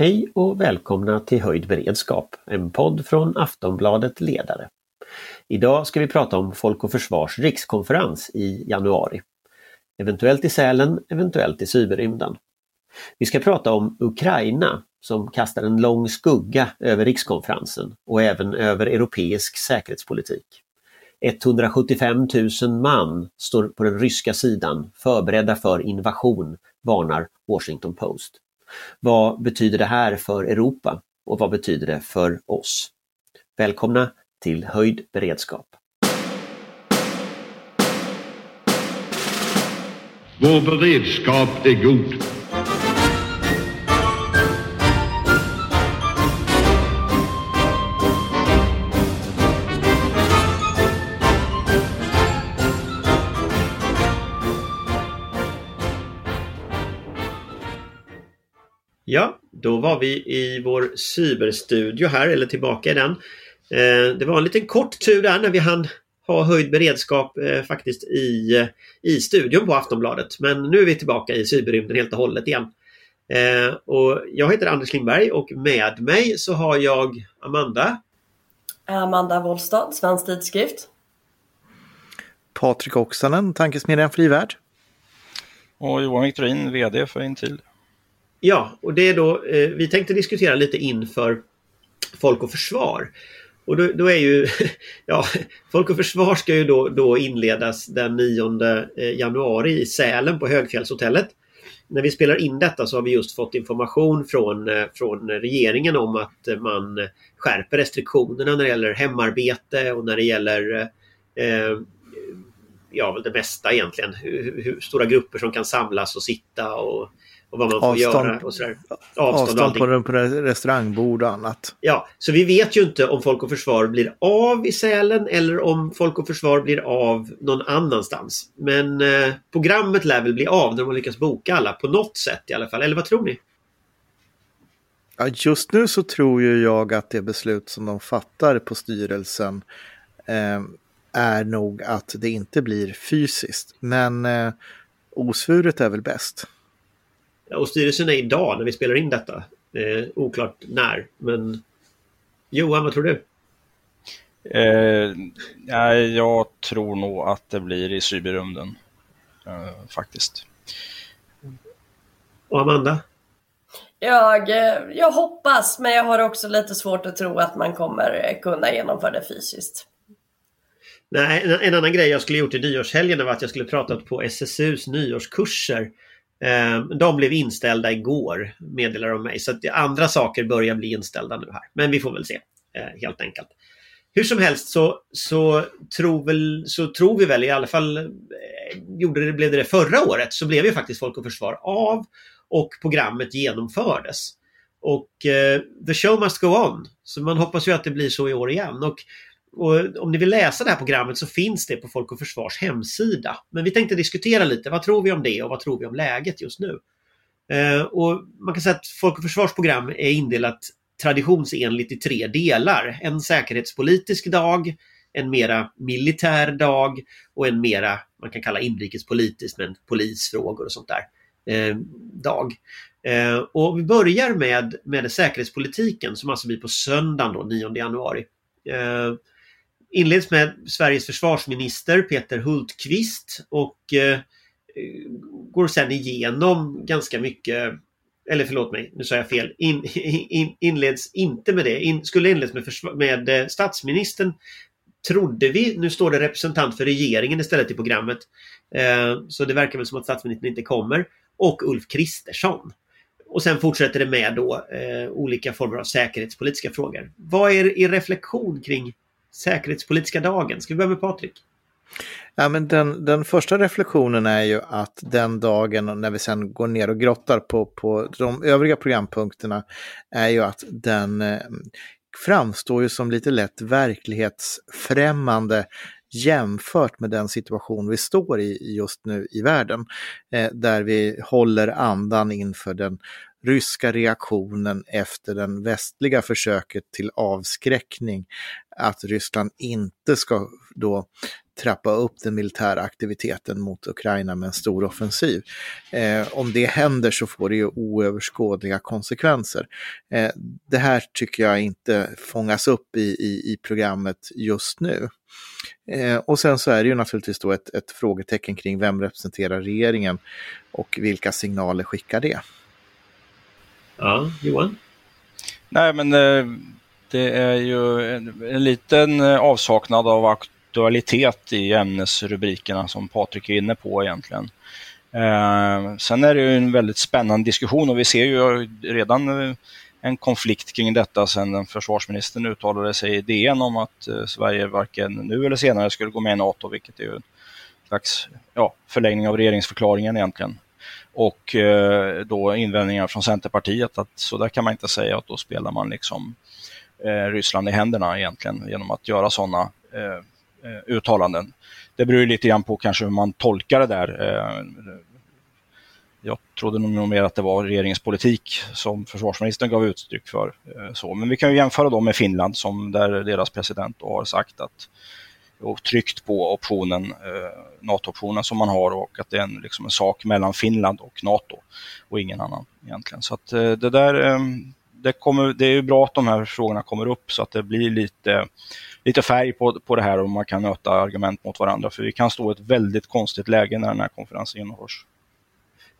Hej och välkomna till Höjd beredskap, en podd från Aftonbladet Ledare. Idag ska vi prata om Folk och Försvars rikskonferens i januari. Eventuellt i Sälen, eventuellt i cyberrymden. Vi ska prata om Ukraina som kastar en lång skugga över rikskonferensen och även över europeisk säkerhetspolitik. 175 000 man står på den ryska sidan förberedda för invasion, varnar Washington Post. Vad betyder det här för Europa och vad betyder det för oss? Välkomna till Höjd beredskap. Vår beredskap är god. Då var vi i vår cyberstudio här, eller tillbaka i den. Eh, det var en liten kort tur där när vi hann ha höjd beredskap eh, faktiskt i, i studion på Aftonbladet. Men nu är vi tillbaka i cyberrymden helt och hållet igen. Eh, och jag heter Anders Lindberg och med mig så har jag Amanda. Amanda Wollstad, Svensk Tidskrift. Patrik Oksanen, Tankesmedjan Fri Värld. Och Johan Victorin, VD för Intil. Ja, och det är då, eh, vi tänkte diskutera lite inför Folk och Försvar. Och då, då, är ju, ja, Folk och Försvar ska ju då, då inledas den 9 eh, januari i Sälen på Högfjällshotellet. När vi spelar in detta så har vi just fått information från, eh, från regeringen om att eh, man skärper restriktionerna när det gäller hemarbete och när det gäller eh, ja, det mesta egentligen. Hur, hur, stora grupper som kan samlas och sitta och och vad man får avstånd, göra. Och sådär. Avstånd, avstånd på, på restaurangbord och annat. Ja, så vi vet ju inte om Folk och Försvar blir av i Sälen eller om Folk och Försvar blir av någon annanstans. Men eh, programmet lär väl bli av när de har lyckats boka alla på något sätt i alla fall. Eller vad tror ni? Ja, just nu så tror ju jag att det beslut som de fattar på styrelsen eh, är nog att det inte blir fysiskt. Men eh, osvuret är väl bäst. Och styrelsen är idag när vi spelar in detta. Eh, oklart när, men Johan, vad tror du? Eh, jag tror nog att det blir i cyberrymden. Eh, faktiskt. Och Amanda? Jag, eh, jag hoppas, men jag har också lite svårt att tro att man kommer kunna genomföra det fysiskt. Nej, en, en annan grej jag skulle gjort i nyårshelgen var att jag skulle pratat på SSUs nyårskurser ehm, de blev inställda igår, meddelar de mig. Så att andra saker börjar bli inställda nu här. Men vi får väl se, eh, helt enkelt. Hur som helst så, så, tror, väl, så tror vi väl i alla fall, eh, gjorde det, blev det, det förra året, så blev ju faktiskt Folk och Försvar av och programmet genomfördes. Och eh, the show must go on. Så man hoppas ju att det blir så i år igen. Och och om ni vill läsa det här programmet så finns det på Folk och Försvars hemsida. Men vi tänkte diskutera lite, vad tror vi om det och vad tror vi om läget just nu? Eh, och Man kan säga att Folk och Försvars program är indelat traditionsenligt i tre delar. En säkerhetspolitisk dag, en mera militär dag och en mera, man kan kalla inrikespolitisk, men polisfrågor och sånt där, eh, dag. Eh, och vi börjar med, med säkerhetspolitiken som alltså blir på söndagen då, 9 januari. Eh, inleds med Sveriges försvarsminister Peter Hultqvist och eh, går sen igenom ganska mycket eller förlåt mig, nu sa jag fel. In, in, inleds inte med det. In, skulle inleds med, med eh, statsministern trodde vi. Nu står det representant för regeringen istället i programmet. Eh, så det verkar väl som att statsministern inte kommer. Och Ulf Kristersson. Och sen fortsätter det med då eh, olika former av säkerhetspolitiska frågor. Vad är er reflektion kring säkerhetspolitiska dagen? Ska vi börja med Patrik? Ja, men den, den första reflektionen är ju att den dagen, när vi sen går ner och grottar på, på de övriga programpunkterna, är ju att den eh, framstår ju som lite lätt verklighetsfrämmande jämfört med den situation vi står i just nu i världen. Eh, där vi håller andan inför den ryska reaktionen efter den västliga försöket till avskräckning att Ryssland inte ska då trappa upp den militära aktiviteten mot Ukraina med en stor offensiv. Eh, om det händer så får det ju oöverskådliga konsekvenser. Eh, det här tycker jag inte fångas upp i, i, i programmet just nu. Eh, och sen så är det ju naturligtvis då ett, ett frågetecken kring vem representerar regeringen och vilka signaler skickar det? Ja, Johan? Nej, men eh, det är ju en, en liten eh, avsaknad av aktualitet i ämnesrubrikerna som Patrik är inne på egentligen. Eh, sen är det ju en väldigt spännande diskussion och vi ser ju redan eh, en konflikt kring detta sedan försvarsministern uttalade sig i DN om att eh, Sverige varken nu eller senare skulle gå med i NATO, vilket är ju en slags ja, förlängning av regeringsförklaringen egentligen. Och eh, då invändningar från Centerpartiet att så där kan man inte säga att då spelar man liksom eh, Eh, Ryssland i händerna egentligen genom att göra sådana eh, eh, uttalanden. Det beror lite grann på kanske hur man tolkar det där. Eh, jag trodde nog mer att det var regeringens politik som försvarsministern gav uttryck för. Eh, så. Men vi kan ju jämföra då med Finland som där deras president har sagt att och tryckt på optionen, eh, NATO-optionen som man har och att det är en, liksom en sak mellan Finland och NATO och ingen annan egentligen. Så att eh, det där, eh, det, kommer, det är bra att de här frågorna kommer upp så att det blir lite, lite färg på, på det här och man kan möta argument mot varandra för vi kan stå i ett väldigt konstigt läge när den här konferensen genomförs.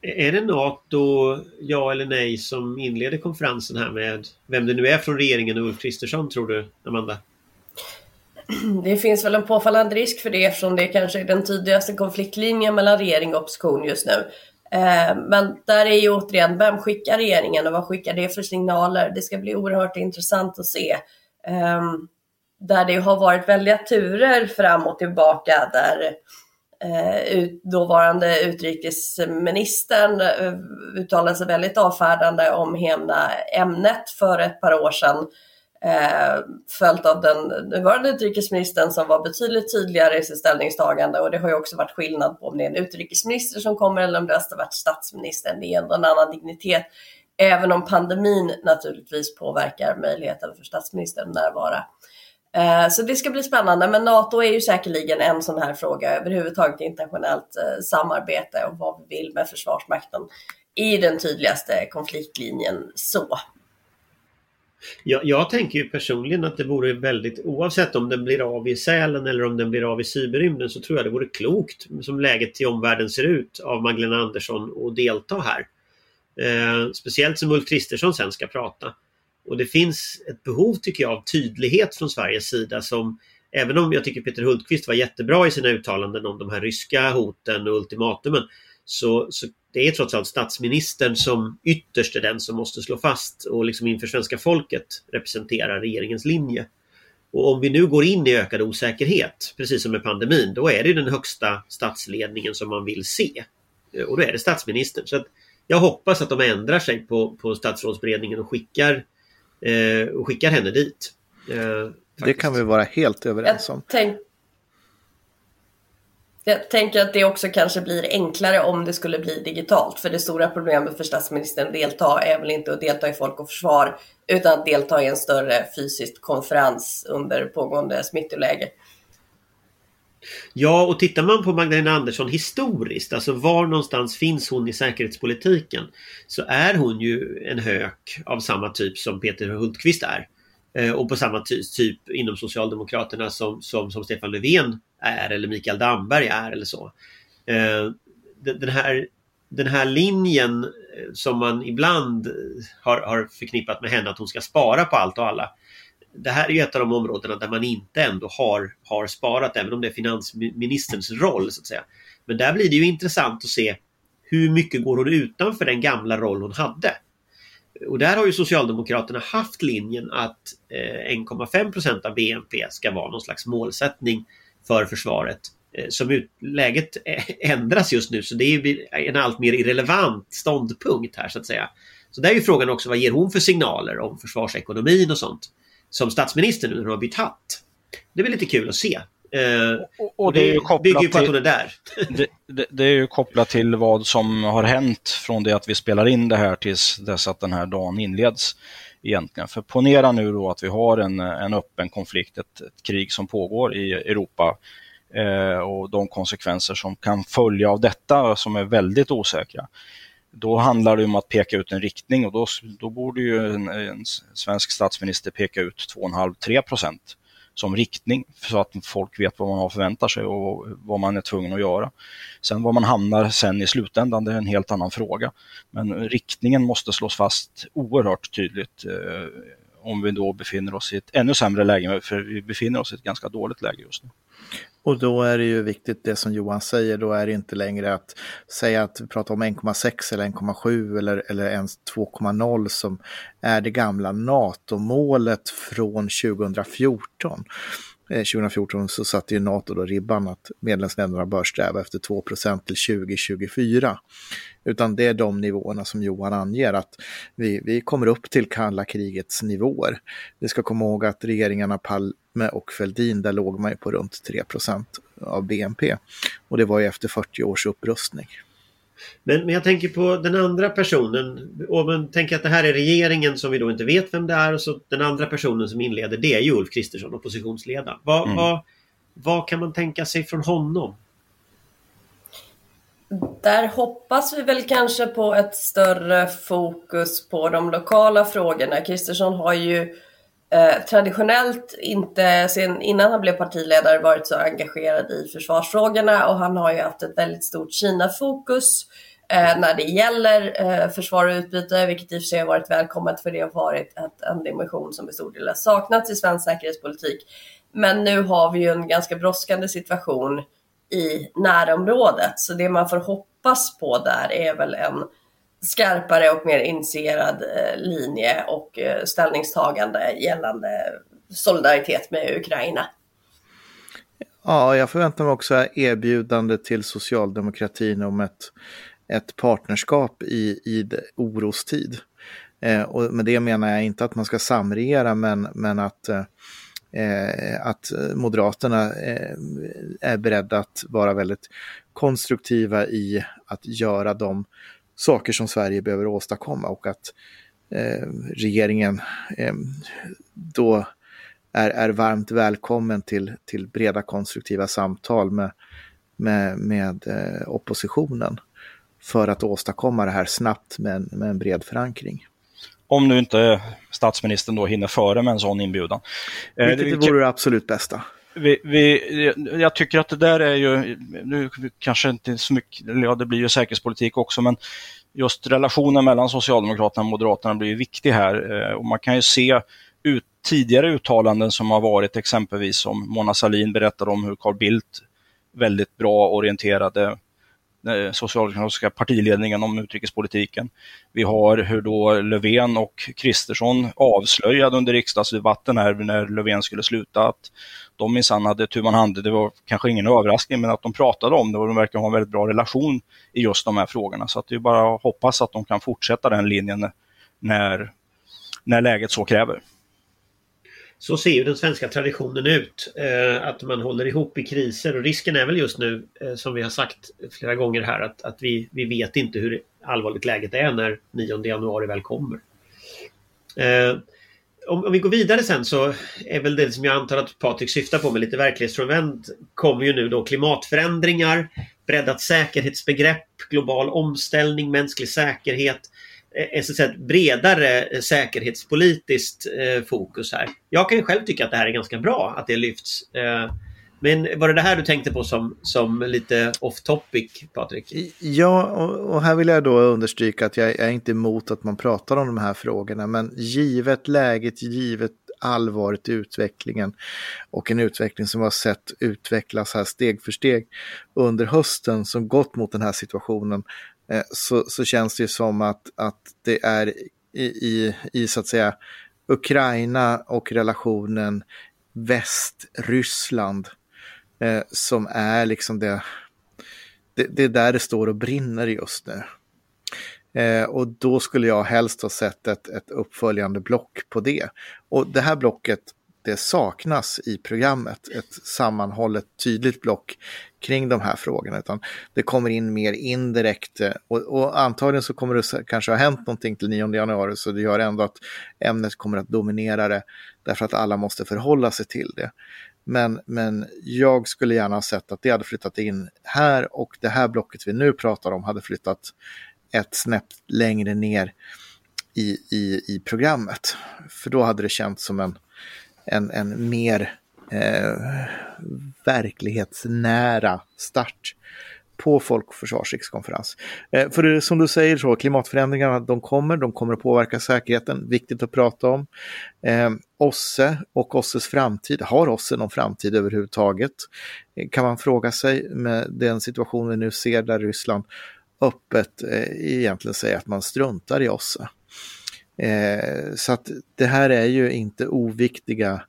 Är det NATO, ja eller nej, som inleder konferensen här med vem det nu är från regeringen och Ulf Kristersson tror du, Amanda? Det finns väl en påfallande risk för det eftersom det kanske är den tydligaste konfliktlinjen mellan regering och opposition just nu. Eh, men där är ju återigen, vem skickar regeringen och vad skickar det för signaler? Det ska bli oerhört intressant att se. Ehm, där det har varit väldiga turer fram och tillbaka där eh, dåvarande utrikesministern eh, uttalade sig väldigt avfärdande om hela ämnet för ett par år sedan eh, följt av den nuvarande utrikesministern som var betydligt tydligare i sitt ställningstagande och det har ju också varit skillnad på om det är en utrikesminister som kommer eller om det har varit statsministern. Det är ändå en annan dignitet. Även om pandemin naturligtvis påverkar möjligheten för statsministern att närvara. Eh, så det ska bli spännande, men NATO är ju säkerligen en sån här fråga överhuvudtaget internationellt eh, samarbete och vad vi vill med Försvarsmakten i den tydligaste konfliktlinjen så. Jag, jag, tänker ju personligen att det vore väldigt, oavsett om den blir av i Sälen eller om den blir av i cyberrymden, så tror jag det vore klokt, som läget i omvärlden ser ut, av Magdalena Andersson att delta här. Eh, speciellt som Ulf Kristersson sen ska prata. Och det finns ett behov, tycker jag, av tydlighet från Sveriges sida som Även om jag tycker Peter Hultqvist var jättebra i sina uttalanden om de här ryska hoten och ultimatumen så, så det är trots allt statsministern som ytterst är den som måste slå fast och liksom inför svenska folket representera regeringens linje. Och om vi nu går in i ökad osäkerhet, precis som med pandemin, då är det den högsta statsledningen som man vill se. Och då är det statsministern. Så jag hoppas att de ändrar sig på, på statsrådsberedningen och skickar, eh, och skickar henne dit. Eh, det kan vi vara helt överens om. Tänk, jag tänker att det också kanske blir enklare om det skulle bli digitalt. För det stora problemet för statsministern att delta är väl inte att delta i Folk och Försvar utan att delta i en större fysisk konferens under pågående smittoläge. Ja, och tittar man på Magdalena Andersson historiskt, alltså var någonstans finns hon i säkerhetspolitiken? Så är hon ju en hök av samma typ som Peter Hultqvist är. Eh, och på samma typ inom Socialdemokraterna som, som, som Stefan Löfven är eller Mikael Damberg är eller så. Eh, den här, den här linjen eh, som man ibland har, har förknippat med henne att hon ska spara på allt och alla. Det här är ju ett av de områdena där man inte ändå har, har sparat även om det är finansministerns roll så att säga. Men där blir det ju intressant att se hur mycket går hon utanför den gamla roll hon hade. Och där har ju Socialdemokraterna haft linjen att eh, 1,5 av BNP ska vara någon slags målsättning för försvaret. Eh, som läget ändras just nu så det är en allt mer irrelevant ståndpunkt här så att säga. Så där är ju frågan också vad ger hon för signaler om försvarsekonomin och sånt som statsminister nu när hon har bytt hatt. Det är väl lite kul att se Eh, och, och, det, det bygger ju på att hon är där. det, det, det, är ju kopplat till vad som har hänt från det att vi spelar in det här tills dess att den här dagen inleds. Egentligen. För ponera nu då att vi har en, en öppen konflikt, ett, ett krig som pågår i Europa eh, och de konsekvenser som kan följa av detta som är väldigt osäkra. Då handlar det om att peka ut en riktning och då, då borde ju en, en svensk statsminister peka ut 2,5-3 procent som riktning så att folk vet vad man har förväntar sig och vad man är tvungen att göra. Sen var man hamnar sen i slutändan, det är en helt annan fråga. Men riktningen måste slås fast oerhört tydligt eh, om vi då befinner oss i ett ännu sämre läge, för vi befinner oss i ett ganska dåligt läge just nu. Och då är det ju viktigt det som Johan säger, då är det inte längre att säga att vi pratar om 1,6 eller 1,7 eller, eller ens 2,0 som är det gamla NATO-målet från 2014. Eh, 2014 så satte ju NATO då ribban att medlemsländerna bör sträva efter 2% till 2024. Utan det är de nivåerna som Johan anger att vi, vi kommer upp till kalla krigets nivåer. Vi ska komma ihåg att regeringarna Palme och Fälldin, där låg man ju på runt 3% av BNP. Och det var ju efter 40 års upprustning. Men, men jag tänker på den andra personen. Och man tänker att det här är regeringen som vi då inte vet vem det är. Och så den andra personen som inleder det är ju Ulf Kristersson, oppositionsledaren. Vad, mm. vad, vad kan man tänka sig från honom? Där hoppas vi väl kanske på ett större fokus på de lokala frågorna. Kristersson har ju eh, traditionellt inte sen innan han blev partiledare varit så engagerad i försvarsfrågorna och han har ju haft ett väldigt stort Kina-fokus eh, när det gäller eh, försvar och utbyte, vilket i och för sig har varit välkommet för det har varit ett, en dimension som i stor del har saknats i svensk säkerhetspolitik. Men nu har vi ju en ganska brådskande situation i närområdet. Så det man får hoppas på där är väl en skarpare och mer initierad eh, linje och eh, ställningstagande gällande solidaritet med Ukraina. Ja, jag förväntar mig också erbjudande till socialdemokratin om ett, ett partnerskap i, i orostid. Eh, och med det menar jag inte att man ska samregera, men, men att eh, eh att Moderaterna eh, är beredda att vara väldigt konstruktiva i att göra de saker som Sverige behöver åstadkomma och att eh, regeringen eh, då är, är varmt välkommen till, till breda konstruktiva samtal med, med, med eh, oppositionen för att åstadkomma det här snabbt med med en bred förankring. Om nu inte statsministern då hinner före med en sån inbjudan. Eh, Vilket det vore det absolut bästa. Vi, vi, jag tycker att det där är ju, nu kanske inte så mycket, ja det blir ju säkerhetspolitik också, men just relationen mellan Socialdemokraterna och Moderaterna blir viktig här. Eh, och man kan ju se ut, tidigare uttalanden som har varit exempelvis som Mona Salin berättade om hur Carl Bildt väldigt bra orienterade Eh, socialdemokratiska partiledningen om utrikespolitiken. Vi har hur då Löfven och Kristersson avslöjade under riksdagsdebatten här när Löfven skulle sluta att de minsann hade tu man hade, det var kanske ingen överraskning, men att de pratade om det och de verkar ha en väldigt bra relation i just de här frågorna. Så att det är bara att hoppas att de kan fortsätta den linjen när, när läget så kräver. Så ser ju den svenska traditionen ut. Eh, att man håller ihop i kriser och risken är väl just nu eh, som vi har sagt flera gånger här att, att vi, vi vet inte hur allvarligt läget är när 9 januari väl kommer. Eh, om, om, vi går vidare sen så är väl det som jag antar att Patrik syftar på med lite verklighetsfrånvänt kommer ju nu då klimatförändringar, breddat säkerhetsbegrepp, global omställning, mänsklig säkerhet Eh, eh, ett bredare eh, säkerhetspolitiskt eh, fokus här. Jag kan själv tycka att det här är ganska bra att det lyfts. Eh, men var det det här du tänkte på som, som lite off topic, Patrik? Ja, och, och här vill jag då understryka att jag, jag är inte emot att man pratar om de här frågorna, men givet läget, givet allvaret i utvecklingen och en utveckling som vi har sett utvecklas här steg för steg under hösten som gått mot den här situationen Eh, så, så känns det som att, att det är i, i, i så att säga Ukraina och relationen Västryssland eh, som är liksom det, det, det är där det står och brinner just nu. Eh, och då skulle jag helst ha sett ett, ett uppföljande block på det. Och det här blocket, det saknas i programmet ett sammanhållet tydligt block kring de här frågorna, utan det kommer in mer indirekt eh, och, och antagligen så kommer det kanske ha hänt någonting till 9 januari så det gör ändå att ämnet kommer att dominera det därför att alla måste förhålla sig till det. Men, men jag skulle gärna ha sett att det hade flyttat in här och det här blocket vi nu pratar om hade flyttat ett snäpp längre ner i, i, i programmet. För då hade det känts som en, en, en mer eh, verklighetsnära start på Folk och Försvars rikskonferens. Eh, för det, som du säger så, klimatförändringarna de kommer, de kommer att påverka säkerheten, viktigt att prata om. Eh, OSSE och OSSEs framtid, har OSSE någon framtid överhuvudtaget? Eh, kan man fråga sig med den situation vi nu ser där Ryssland öppet eh, egentligen säger att man struntar i OSSE. Eh, så att det här är ju inte oviktiga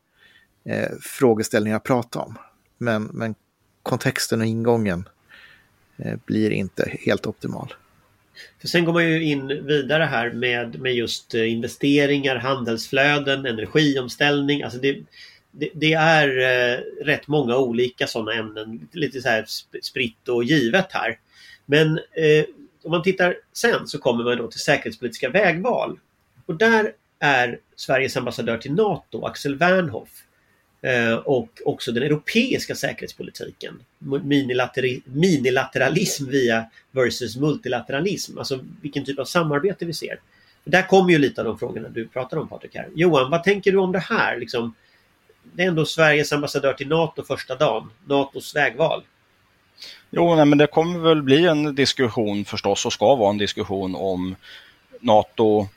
eh, frågeställningar att prata om. Men, men kontexten och ingången eh, blir inte helt optimal. För sen går man ju in vidare här med, med just eh, investeringar, handelsflöden, energiomställning. Alltså det, det, det är eh, rätt många olika sådana ämnen, lite så här spritt och givet här. Men eh, om man tittar sen så kommer man då till säkerhetspolitiska vägval. Och där är Sveriges ambassadör till NATO, Axel Wernhoff, eh, och också den europeiska säkerhetspolitiken. Minilateralism via versus multilateralism, alltså vilken typ av samarbete vi ser. Där kommer ju lite av de frågorna du pratar om Patrik här. Johan, vad tänker du om det här? Liksom, det är ändå Sveriges ambassadör till NATO första dagen, NATOs vägval. Jo, nej, men det kommer väl bli en diskussion förstås och ska vara en diskussion om NATO,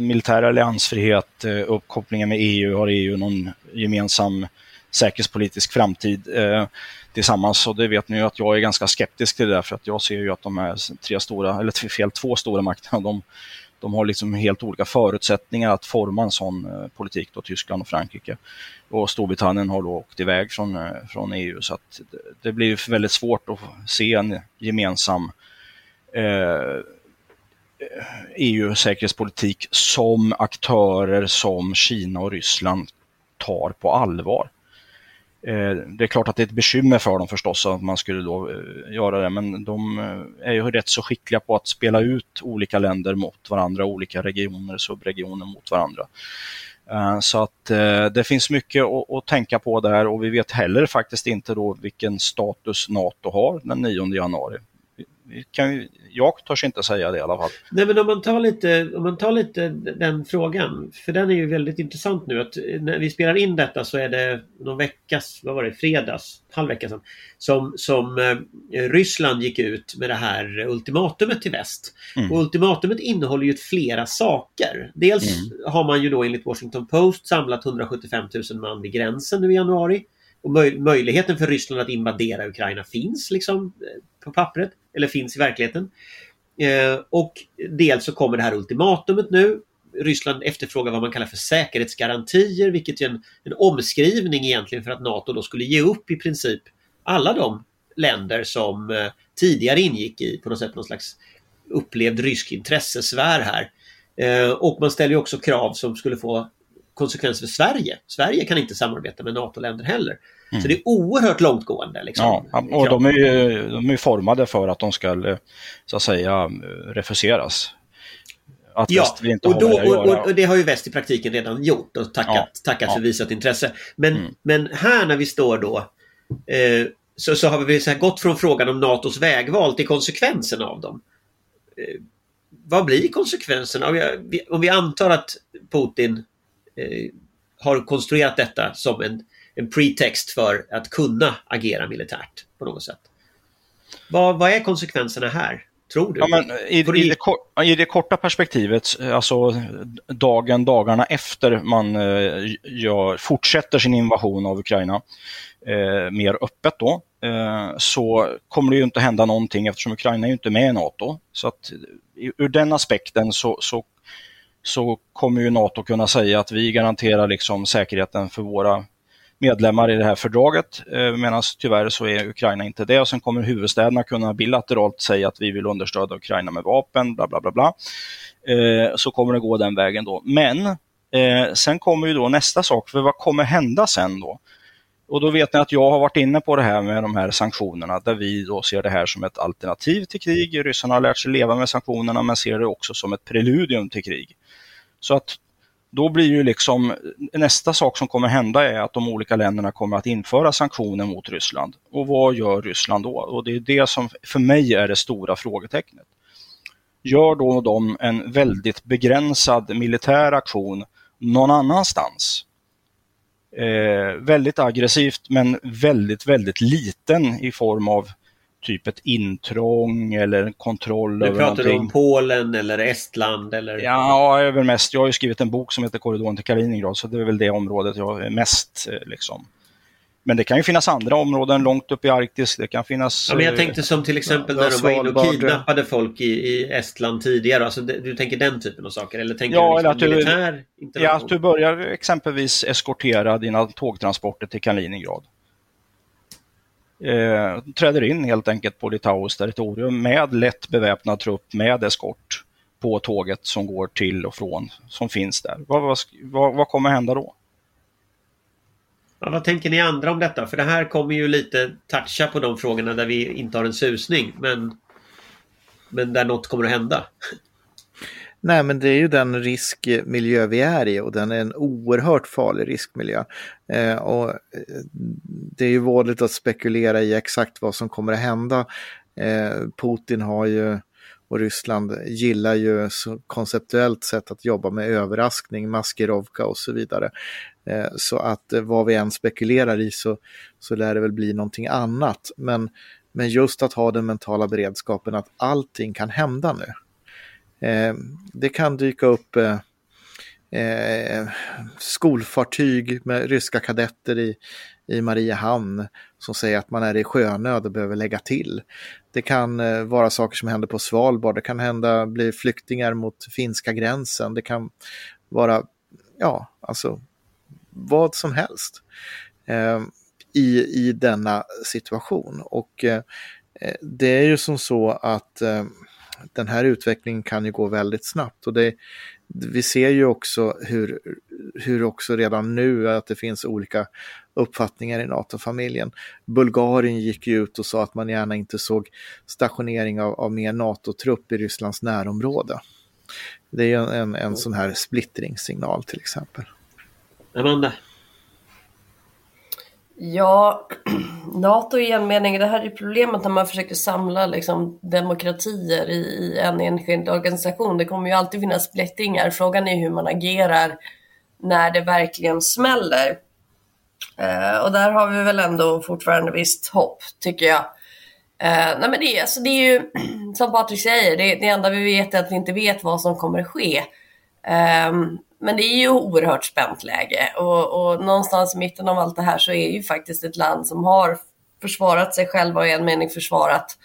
militär alliansfrihet, eh, uppkopplingen med EU, har EU någon gemensam säkerhetspolitisk framtid eh, tillsammans och det vet ni ju att jag är ganska skeptisk till det där för att jag ser ju att de här tre stora, eller fel, två stora makterna, de, de har liksom helt olika förutsättningar att forma en sån eh, politik, då Tyskland och Frankrike. Och Storbritannien har då åkt iväg från, eh, från EU så att det, det blir väldigt svårt att se en gemensam eh, EU-säkerhetspolitik som aktörer som Kina och Ryssland tar på allvar. Eh, det är klart att det är ett bekymmer för dem förstås att man skulle då eh, göra det, men de eh, är ju rätt så skickliga på att spela ut olika länder mot varandra, olika regioner, subregioner mot varandra. Så att det finns mycket att, tänka på där och vi vet heller faktiskt inte då vilken status NATO har den 9 januari kan, jag törs inte säga det i alla fall. Nej men om man tar lite, om man tar lite den frågan, för den är ju väldigt intressant nu. att När vi spelar in detta så är det någon veckas, vad var det, fredags, halv vecka sedan, som, som eh, Ryssland gick ut med det här ultimatumet till väst. Mm. Och ultimatumet innehåller ju flera saker. Dels mm. har man ju då enligt Washington Post samlat 175 000 man vid gränsen nu i januari. Och möj möjligheten för Ryssland att invadera Ukraina finns liksom eh, på pappret, eller finns i verkligheten. Eh, och dels så kommer det här ultimatumet nu. Ryssland efterfrågar vad man kallar för säkerhetsgarantier, vilket är en, en omskrivning egentligen för att NATO då skulle ge upp i princip alla de länder som eh, tidigare ingick i på något sätt någon slags upplevd rysk intressesfär här. Eh, och man ställer också krav som skulle få konsekvenser för Sverige. Sverige kan inte samarbeta med NATO-länder heller. Mm. Så det är oerhört långtgående. Liksom. Ja, och de är, ju, de är formade för att de ska så att säga refuseras. Att ja, inte och, då, och, och, det har ju väst i praktiken redan gjort och tackat, ja, tackat ja. för visat intresse. Men, mm. men här när vi står då eh, så, så har vi så här gått från frågan om NATOs vägval till konsekvenserna av dem. Eh, vad blir konsekvenserna? Om, jag, om vi antar att Putin har konstruerat detta som en, en pretext för att kunna agera militärt på något sätt. Vad, vad är konsekvenserna här? Tror du? Ja, men i, i, det, I det korta perspektivet, alltså dagen, dagarna efter man eh, gör, fortsätter sin invasion av Ukraina eh, mer öppet då, eh, så kommer det ju inte hända någonting eftersom Ukraina är inte med i NATO. Så att ur den aspekten så, så så kommer ju NATO kunna säga att vi garanterar liksom säkerheten för våra medlemmar i det här fördraget, eh, medan tyvärr så är Ukraina inte det. Och sen kommer huvudstäderna kunna bilateralt säga att vi vill understödja Ukraina med vapen, bla bla bla. bla. Eh, så kommer det gå den vägen då. Men eh, sen kommer ju då nästa sak, för vad kommer hända sen då? Och då vet ni att jag har varit inne på det här med de här sanktionerna där vi då ser det här som ett alternativ till krig. Ryssarna har lärt sig leva med sanktionerna men ser det också som ett preludium till krig. Så att då blir ju liksom nästa sak som kommer hända är att de olika länderna kommer att införa sanktioner mot Ryssland. Och vad gör Ryssland då? Och det är det som för mig är det stora frågetecknet. Gör då de en väldigt begränsad militär aktion någon annanstans? Eh, väldigt aggressivt men väldigt, väldigt liten i form av typ ett intrång eller kontroll nu pratar du om Polen eller Estland eller? Ja, över mest. Jag har ju skrivit en bok som heter Korridoren till Kaliningrad, så det är väl det området jag är mest eh, liksom. Men det kan ju finnas andra områden långt upp i Arktis. Det kan finnas... Ja, men jag eh, tänkte som till exempel Ja, när de var inne och kidnappade folk i, i Estland tidigare. Alltså, du tänker den typen av saker? Eller tänker Ja, du liksom att du- militär Ja, att du börjar exempelvis eskortera dina tågtransporter till Kaliningrad. Eh, träder in helt enkelt på Litauens territorium med lätt beväpnad trupp med eskort på tåget som går till och från, som finns där. Vad, vad, vad kommer hända då? Ja, vad tänker ni andra om detta? För det här kommer ju lite toucha på de frågorna där vi inte har en susning. Men, men där något kommer att hända. Nej, men det är ju den riskmiljö vi är i och den är en oerhört farlig riskmiljö. Eh, och eh, det är ju vådligt att spekulera i exakt vad som kommer att hända. Eh, Putin har ju och Ryssland gillar ju så konceptuellt sett att jobba med överraskning, maskerovka och så vidare. Eh, så att eh, vad vi än spekulerar i så, så lär det väl bli någonting annat. Men, men just att ha den mentala beredskapen att allting kan hända nu. Eh, det kan dyka upp eh, skolfartyg med ryska kadetter i, i Mariehamn som säger att man är i sjönöd och behöver lägga till. Det kan eh, vara saker som händer på Svalbard, det kan hända bli flyktingar mot finska gränsen, det kan vara, ja, alltså vad som helst eh, i, i denna situation. Och eh, eh, det är ju som så att eh, den här utvecklingen kan ju gå väldigt snabbt och det, vi ser ju också hur, hur också redan nu att det finns olika uppfattningar i NATO-familjen. Bulgarien gick ju ut och sa att man gärna inte såg stationering av, av mer NATO-trupp i Rysslands närområde. Det är ju en, en, en sån här splittringssignal till exempel. Amanda? Ja, NATO i en mening, det här är problemet när man försöker samla liksom, demokratier i, i en enskild organisation. Det kommer ju alltid finnas splittringar. Frågan är hur man agerar när det verkligen smäller. Eh, och där har vi väl ändå fortfarande visst hopp, tycker jag. Eh, nej men det, alltså det är ju, som Patrik säger, det, det enda vi vet är att vi inte vet vad som kommer att ske. Ehm, men det är ju oerhört spänt läge och, och någonstans i mitten av allt det här så är ju faktiskt ett land som har försvarat sig själva och i en mening försvarat,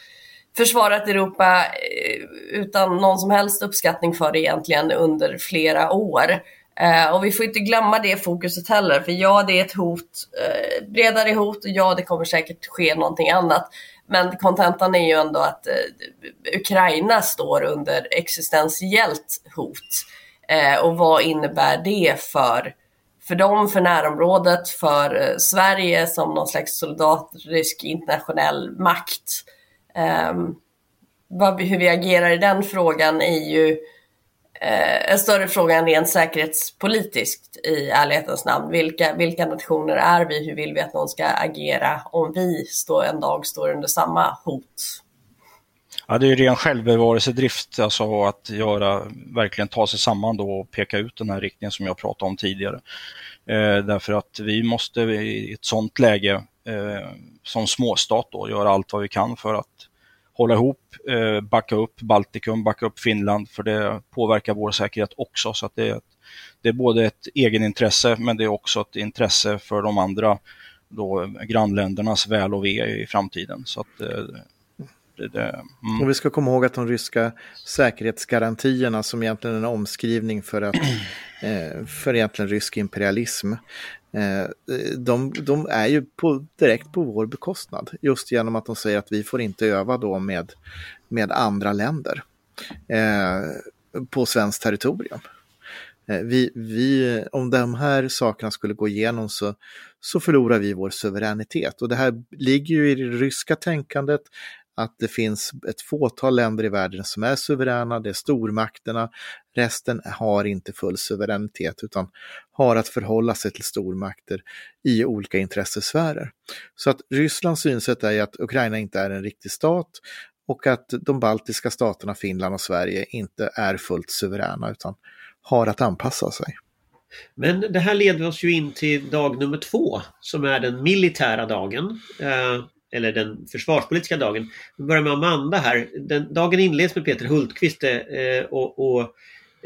försvarat Europa eh, utan någon som helst uppskattning för det egentligen under flera år. Eh, och vi får inte glömma det fokuset heller, för ja, det är ett hot, eh, bredare hot och ja, det kommer säkert ske någonting annat. Men kontentan är ju ändå att eh, Ukraina står under existentiellt hot. Eh, och vad innebär det för, för dem, för närområdet, för eh, Sverige som någon slags soldatrisk internationell makt? Eh, vad, hur vi agerar i den frågan är ju eh, en större fråga än rent säkerhetspolitiskt i ärlighetens namn. Vilka, vilka nationer är vi? Hur vill vi att någon ska agera om vi står, en dag står under samma hot? Ja, det är ju ren självbevarelsedrift, alltså att göra, verkligen ta sig samman då och peka ut den här riktningen som jag pratade om tidigare. Eh, därför att vi måste i ett sådant läge eh, som småstat då göra allt vad vi kan för att hålla ihop, eh, backa upp Baltikum, backa upp Finland, för det påverkar vår säkerhet också. Så att det, är, det är både ett egenintresse men det är också ett intresse för de andra då, grannländernas väl och ve i framtiden. Så att, eh, det, det, mm. Och vi ska komma ihåg att de ryska säkerhetsgarantierna som egentligen är en omskrivning för, att, eh, för egentligen rysk imperialism. Eh, de, de är ju på, direkt på vår bekostnad. Just genom att de säger att vi får inte öva då med, med andra länder eh, på svenskt territorium. Eh, vi, vi, om de här sakerna skulle gå igenom så, så förlorar vi vår suveränitet. Och det här ligger ju i det ryska tänkandet, att det finns ett fåtal länder i världen som är suveräna, det är stormakterna, resten har inte full suveränitet utan har att förhålla sig till stormakter i olika intressesfärer. Så att Rysslands synsätt är att Ukraina inte är en riktig stat och att de baltiska staterna, Finland och Sverige inte är fullt suveräna utan har att anpassa sig. Men det här leder oss ju in till dag nummer två som är den militära dagen. Eh, eller den försvarspolitiska dagen. Vi börjar med Amanda här. Den, dagen inleds med Peter Hultqvist eh, eh och, och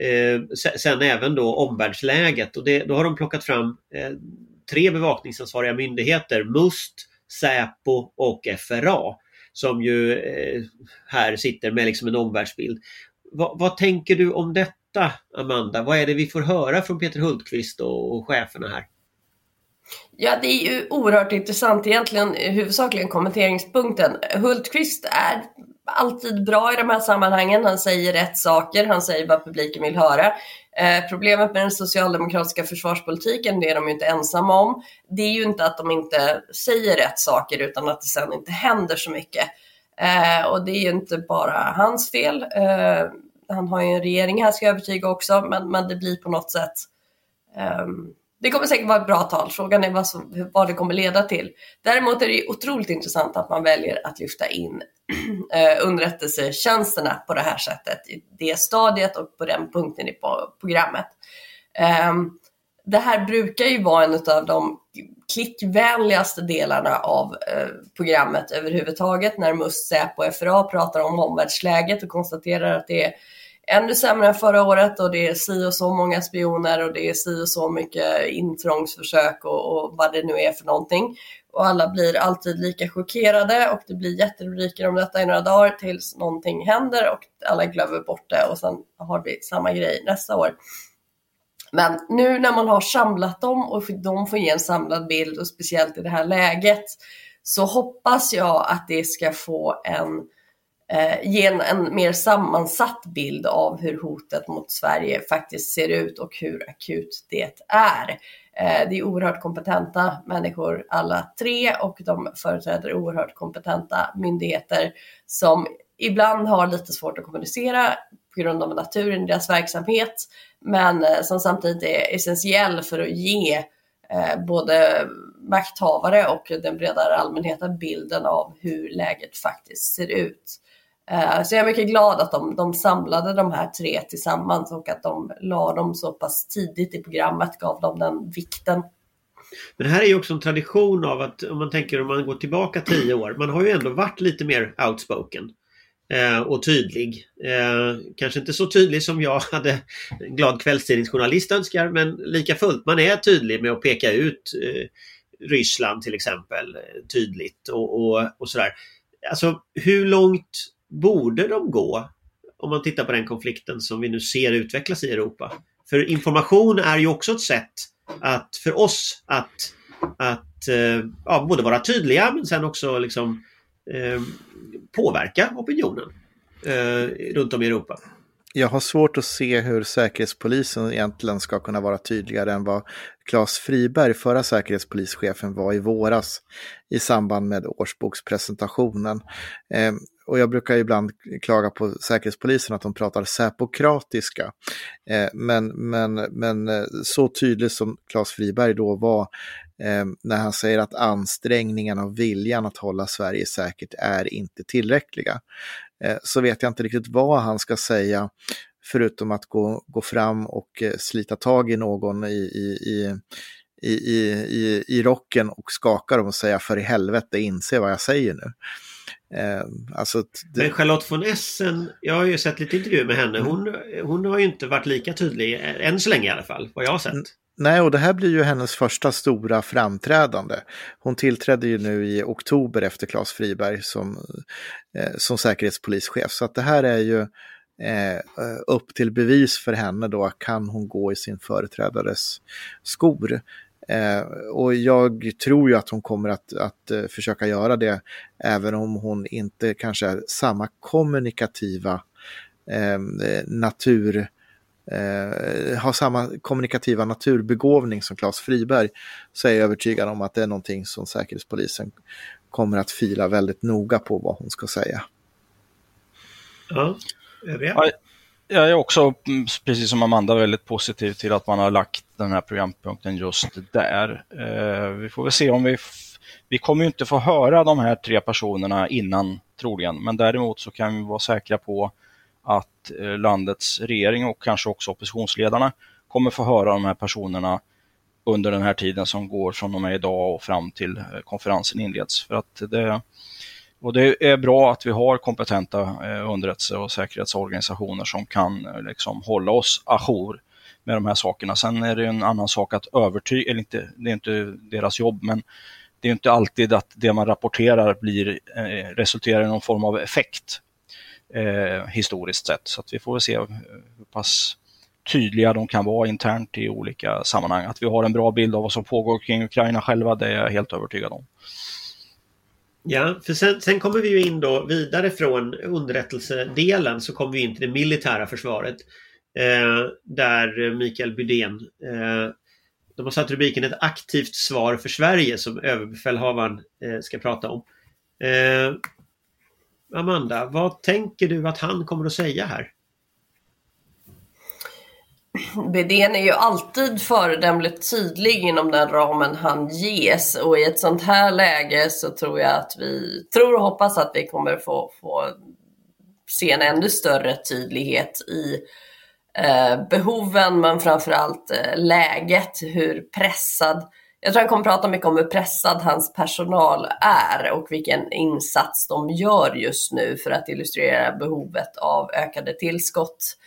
eh, sen även då omvärldsläget. Och det, då har de plockat fram eh, tre bevakningsansvariga myndigheter. MUST, Säpo och FRA. Som ju eh, här sitter med liksom en omvärldsbild. Va, vad tänker du om detta Amanda? Vad är det vi får höra från Peter Hultqvist och, och cheferna här? Ja, det är ju oerhört intressant egentligen, huvudsakligen kommenteringspunkten. Hultqvist är alltid bra i de här sammanhangen. Han säger rätt saker, han säger vad publiken vill höra. Eh, problemet med den socialdemokratiska försvarspolitiken, det är de ju inte ensamma om. Det är ju inte att de inte säger rätt saker utan att det sen inte händer så mycket. Eh, och det är ju inte bara hans fel. Eh, han har ju en regering här ska jag övertyga också, men, men det blir på något sätt ehm, det kommer säkert vara ett bra tal. Frågan är vad, som, vad det kommer leda till. Däremot är det otroligt intressant att man väljer att lyfta in eh, underrättelsetjänsterna på det här sättet, i det stadiet och på den punkten i programmet. Eh, det här brukar ju vara en av de klickvänligaste delarna av eh, programmet överhuvudtaget när MUST, Säpo och FRA pratar om omvärldsläget och konstaterar att det är ännu sämre än förra året och det är si och så många spioner och det är si och så mycket intrångsförsök och, och vad det nu är för någonting. Och alla blir alltid lika chockerade och det blir jätterubriker om detta i några dagar tills någonting händer och alla glömmer bort det och sen har vi samma grej nästa år. Men nu när man har samlat dem och de får ge en samlad bild och speciellt i det här läget så hoppas jag att det ska få en eh, Eh, ge en, en, mer sammansatt bild av hur hotet mot Sverige faktiskt ser ut och hur akut det är. Eh, det är oerhört kompetenta människor alla tre och de företräder oerhört kompetenta myndigheter som ibland har lite svårt att kommunicera på grund av naturen i deras verksamhet, men eh, som samtidigt är essentiell för att ge eh, både makthavare och den bredare allmänheten bilden av hur läget faktiskt ser ut. Eh, så jag är mycket glad att de, de samlade de här tre tillsammans och att de la dem så pass tidigt i programmet, gav dem den vikten. Men det här är ju också en tradition av att om man tänker om man går tillbaka tio år, man har ju ändå varit lite mer outspoken eh, och tydlig. Eh, kanske inte så tydlig som jag hade en glad kvällstidningsjournalist önskar, men lika fullt, man är tydlig med att peka ut eh, Ryssland till exempel tydligt och, och, och sådär. Alltså hur långt borde de gå om man tittar på den konflikten som vi nu ser utvecklas i Europa? För information är ju också ett sätt att, för oss att, att eh, ja, både vara tydliga men sen också liksom, eh, påverka opinionen eh, runt om i Europa. Jag har svårt att se hur Säkerhetspolisen egentligen ska kunna vara tydligare än vad Claes Friberg, förra säkerhetspolischefen, var i våras i samband med årsbokspresentationen. Eh, och jag brukar ibland klaga på Säkerhetspolisen att de pratar säpokratiska. Eh, men, men, men eh, så tydligt som Claes Friberg då var eh, när han säger att ansträngningarna och viljan att hålla Sverige säkert är inte tillräckliga. Eh, så vet jag inte riktigt vad han ska säga förutom att gå, gå fram och eh, slita tag i någon i, i, i i, i, i, i rocken och skaka dem och säga för i helvete inse vad jag säger nu. Eh, alltså det... Men Charlotte von Essen, jag har ju sett lite intervjuer med henne. Mm. Hon, hon har ju inte varit lika tydlig, än så länge i alla fall, vad jag har sett. Nej, och det här blir ju hennes första stora framträdande. Hon tillträdde ju nu i oktober efter Claes Friberg som, eh, som säkerhetspolischef. Så att det här är ju eh, upp till bevis för henne då, kan hon gå i sin företrädares skor. Eh, och jag tror ju att hon kommer att, att uh, försöka göra det, även om hon inte kanske är samma kommunikativa eh, natur eh, har samma kommunikativa naturbegåvning som Claes Friberg så är jag övertygad om att det är någonting som Säkerhetspolisen kommer att fila väldigt noga på vad hon ska säga. Ja, övriga? Jag är också, mm, precis som Amanda, väldigt positiv till att man har lagt den här programpunkten just där. Eh, vi får väl se om vi... Vi kommer inte få höra de här tre personerna innan troligen, men däremot så kan vi vara säkra på att eh, landets regering och kanske också oppositionsledarna kommer få höra de här personerna under den här tiden som går från och med idag och fram till eh, konferensen inleds. För att det, och det är bra att vi har kompetenta eh, underrättelse och säkerhetsorganisationer som kan liksom hålla oss ajour med de här sakerna. Sen är det en annan sak att övertyga, eller inte, det är inte deras jobb, men det är inte alltid att det man rapporterar blir, resulterar i någon form av effekt eh, historiskt sett. Så att vi får väl se eh, hur pass tydliga de kan vara internt i olika sammanhang. Att vi har en bra bild av vad som pågår kring Ukraina själva, det är jag helt övertygad om. Ja, för sen, sen, kommer vi ju in då vidare från underrättelsedelen så kommer vi in till det militära försvaret. Eh, där Mikael Bydén eh, de har satt rubriken ett aktivt svar för Sverige som överbefälhavaren eh, ska prata om. Eh, Amanda, vad tänker du att han kommer att säga här? Bedén är ju alltid föredömligt tydlig inom den ramen han ges och i ett sånt här läge så tror jag att vi tror och hoppas att vi kommer få, få se en ännu större tydlighet i eh, behoven men framförallt eh, läget, hur pressad jag tror han kommer prata mycket om hur pressad hans personal är och vilken insats de gör just nu för att illustrera behovet av ökade tillskott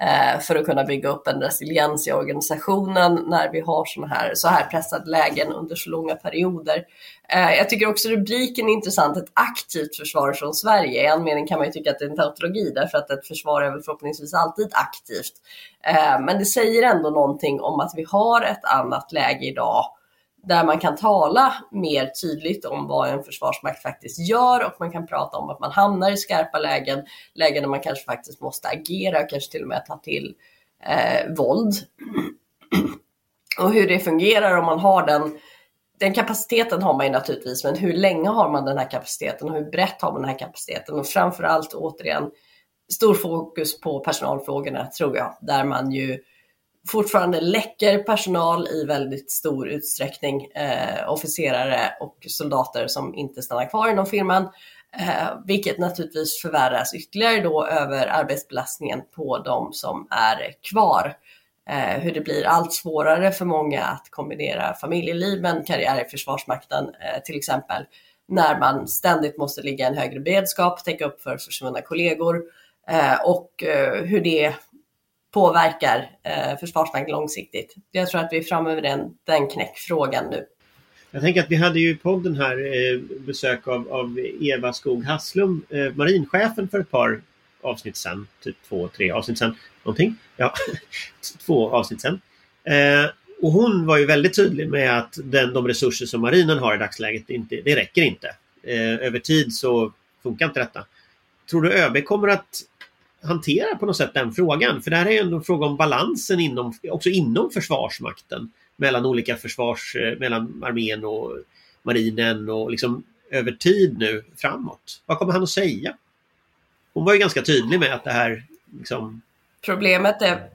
eh, för att kunna bygga upp en resiliens i organisationen när vi har såna här, så här pressade lägen under så långa perioder. Eh, jag tycker också rubriken är intressant, ett aktivt försvar från Sverige. I en mening kan man ju tycka att det är en tautologi därför att ett försvar är väl förhoppningsvis alltid aktivt. Eh, men det säger ändå någonting om att vi har ett annat läge idag där man kan tala mer tydligt om vad en försvarsmakt faktiskt gör och man kan prata om att man hamnar i skarpa lägen, lägen där man kanske faktiskt måste agera och kanske till och med ta till eh, våld. Och hur det fungerar om man har den, den kapaciteten har man ju naturligtvis, men hur länge har man den här kapaciteten och hur brett har man den här kapaciteten? Och framförallt återigen stor fokus på personalfrågorna tror jag, där man ju fortfarande läcker personal i väldigt stor utsträckning, eh, officerare och soldater som inte stannar kvar inom firman, eh, vilket naturligtvis förvärras ytterligare då över arbetsbelastningen på de som är kvar. Eh, hur det blir allt svårare för många att kombinera familjeliv med en karriär i Försvarsmakten eh, till exempel, när man ständigt måste ligga i en högre beredskap, täcka upp för försvunna kollegor eh, och eh, hur det påverkar eh, Försvarsmakten långsiktigt. Jag tror att vi är framme vid den, den knäckfrågan nu. Jag tänker att vi hade ju i podden här eh, besök av, av Eva Skog Hasslum, eh, marinchefen för ett par avsnitt sen, typ två, tre avsnitt sen, någonting. Ja, två avsnitt sen. Eh, och hon var ju väldigt tydlig med att den, de resurser som marinen har i dagsläget, inte, det räcker inte. Eh, över tid så funkar inte detta. Tror du ÖB kommer att hanterar på något sätt den frågan. För det här är ju ändå en fråga om balansen inom, också inom Försvarsmakten. Mellan olika försvars, eh, mellan armén och marinen och liksom över tid nu framåt. Vad kommer han att säga? Hon var ju ganska tydlig med att det här liksom... Problemet är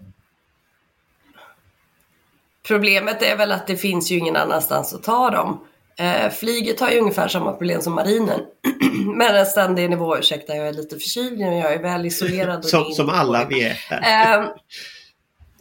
Problemet är väl att det finns ju ingen annanstans att ta dem. Eh, flyget har ju ungefär samma problem som marinen. Men en ständig nivå, ursäkta jag är lite förkyld nu, jag är väl isolerad. som, som alla vi är. Eh,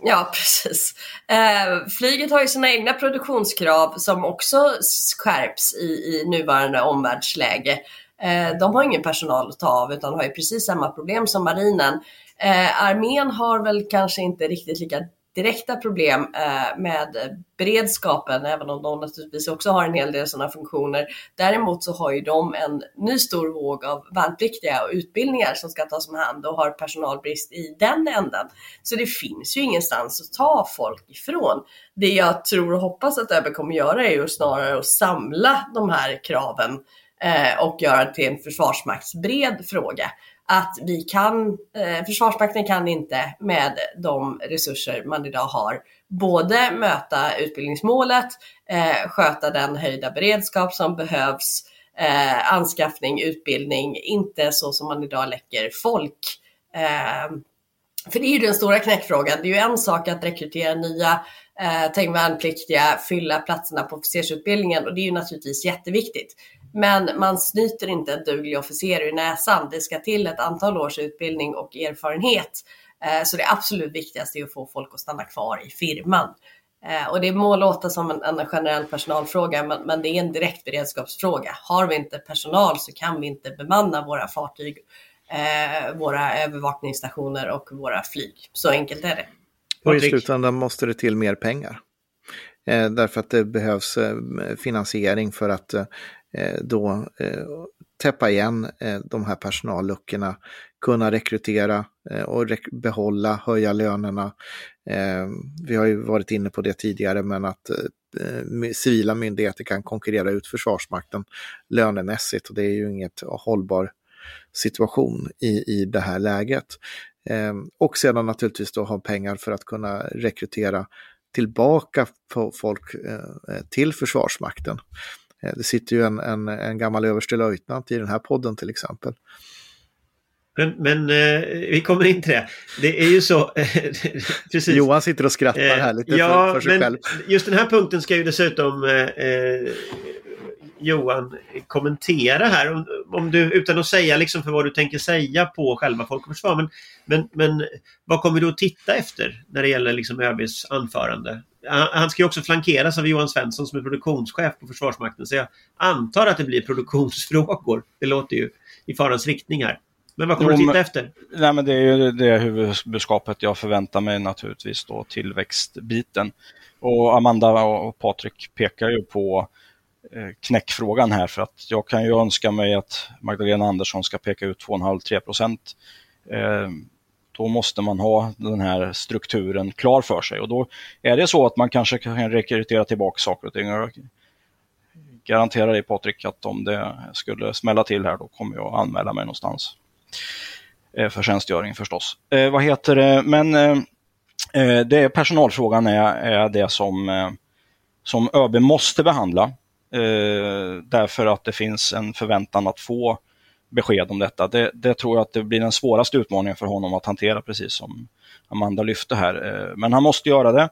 ja, precis. Eh, flyget har ju sina egna produktionskrav som också skärps i, i nuvarande omvärldsläge. Eh, de har ingen personal att ta av utan har ju precis samma problem som marinen. Eh, armén har väl kanske inte riktigt lika direkta problem eh, med beredskapen, även om de naturligtvis också har en hel del sådana funktioner. Däremot så har ju de en ny stor våg av värnpliktiga och utbildningar som ska tas om hand och har personalbrist i den änden. Så det finns ju ingenstans att ta folk ifrån. Det jag tror och hoppas att ÖB kommer göra är ju snarare att samla de här kraven eh, och göra det till en försvarsmaktsbred fråga att vi kan, eh, Försvarsmakten kan inte med de resurser man idag har både möta utbildningsmålet, eh, sköta den höjda beredskap som behövs, eh, anskaffning, utbildning, inte så som man idag läcker folk. Eh, för det är ju den stora knäckfrågan. Det är ju en sak att rekrytera nya eh, tänk värnpliktiga, fylla platserna på officersutbildningen och det är ju naturligtvis jätteviktigt. Men man snyter inte en duglig officer ur näsan. Det ska till ett antal års utbildning och erfarenhet. Eh, så det absolut viktigaste är att få folk att stanna kvar i firman. Eh, och det må låta som en, en generell personalfråga, men, men, det är en direkt beredskapsfråga. Har vi inte personal så kan vi inte bemanna våra fartyg, eh, våra övervakningsstationer och våra flyg. Så enkelt är det. Och i slutändan måste det till mer pengar. Eh, därför att det behövs eh, finansiering för att eh, då täppa igen de här personalluckorna, kunna rekrytera och behålla, höja lönerna. vi har ju varit inne på det tidigare, men att civila myndigheter kan konkurrera ut Försvarsmakten lönemässigt och det är ju inget hållbar situation i, i det här läget. och sedan naturligtvis då ha pengar för att kunna rekrytera tillbaka folk till Försvarsmakten. Eh, det sitter ju en, en, en gammal överstelöjtnant i den här podden till exempel. Men, men eh, vi kommer in till det. Det är ju så... precis. Johan sitter och skrattar här lite ja, för, för sig men själv. Just den här punkten ska ju dessutom eh, eh Johan kommentera här. Om, om, du, utan att säga liksom för vad du tänker säga på själva Folk och Försvar. Men, men, men vad kommer du att titta efter när det gäller liksom ÖBs anförande? Han ska ju också flankeras av Johan Svensson som är produktionschef på Försvarsmakten. Så jag antar att det blir produktionsfrågor. Det låter ju i farans riktning här. Men vad kommer du titta efter? Nej, men det är ju det huvudbudskapet jag förväntar mig naturligtvis då, tillväxtbiten. Och Amanda och Patrik pekar ju på Eh, knäckfrågan här för att jag kan ju önska mig att Magdalena Andersson ska peka ut 2,5-3 procent. Eh, då måste man ha den här strukturen klar för sig och då är det så att man kanske kan rekrytera tillbaka saker och ting. Jag garanterar dig Patrik att om det skulle smälla till här då kommer jag anmäla mig någonstans. Eh, för tjänstgöring förstås. Eh, vad heter det, men eh, det är personalfrågan är, är det som, eh, som ÖB måste behandla. Eh, därför att det finns en förväntan att få besked om detta. Det, det, tror jag att det blir den svåraste utmaningen för honom att hantera, precis som Amanda lyfte här. Eh, men han måste göra det.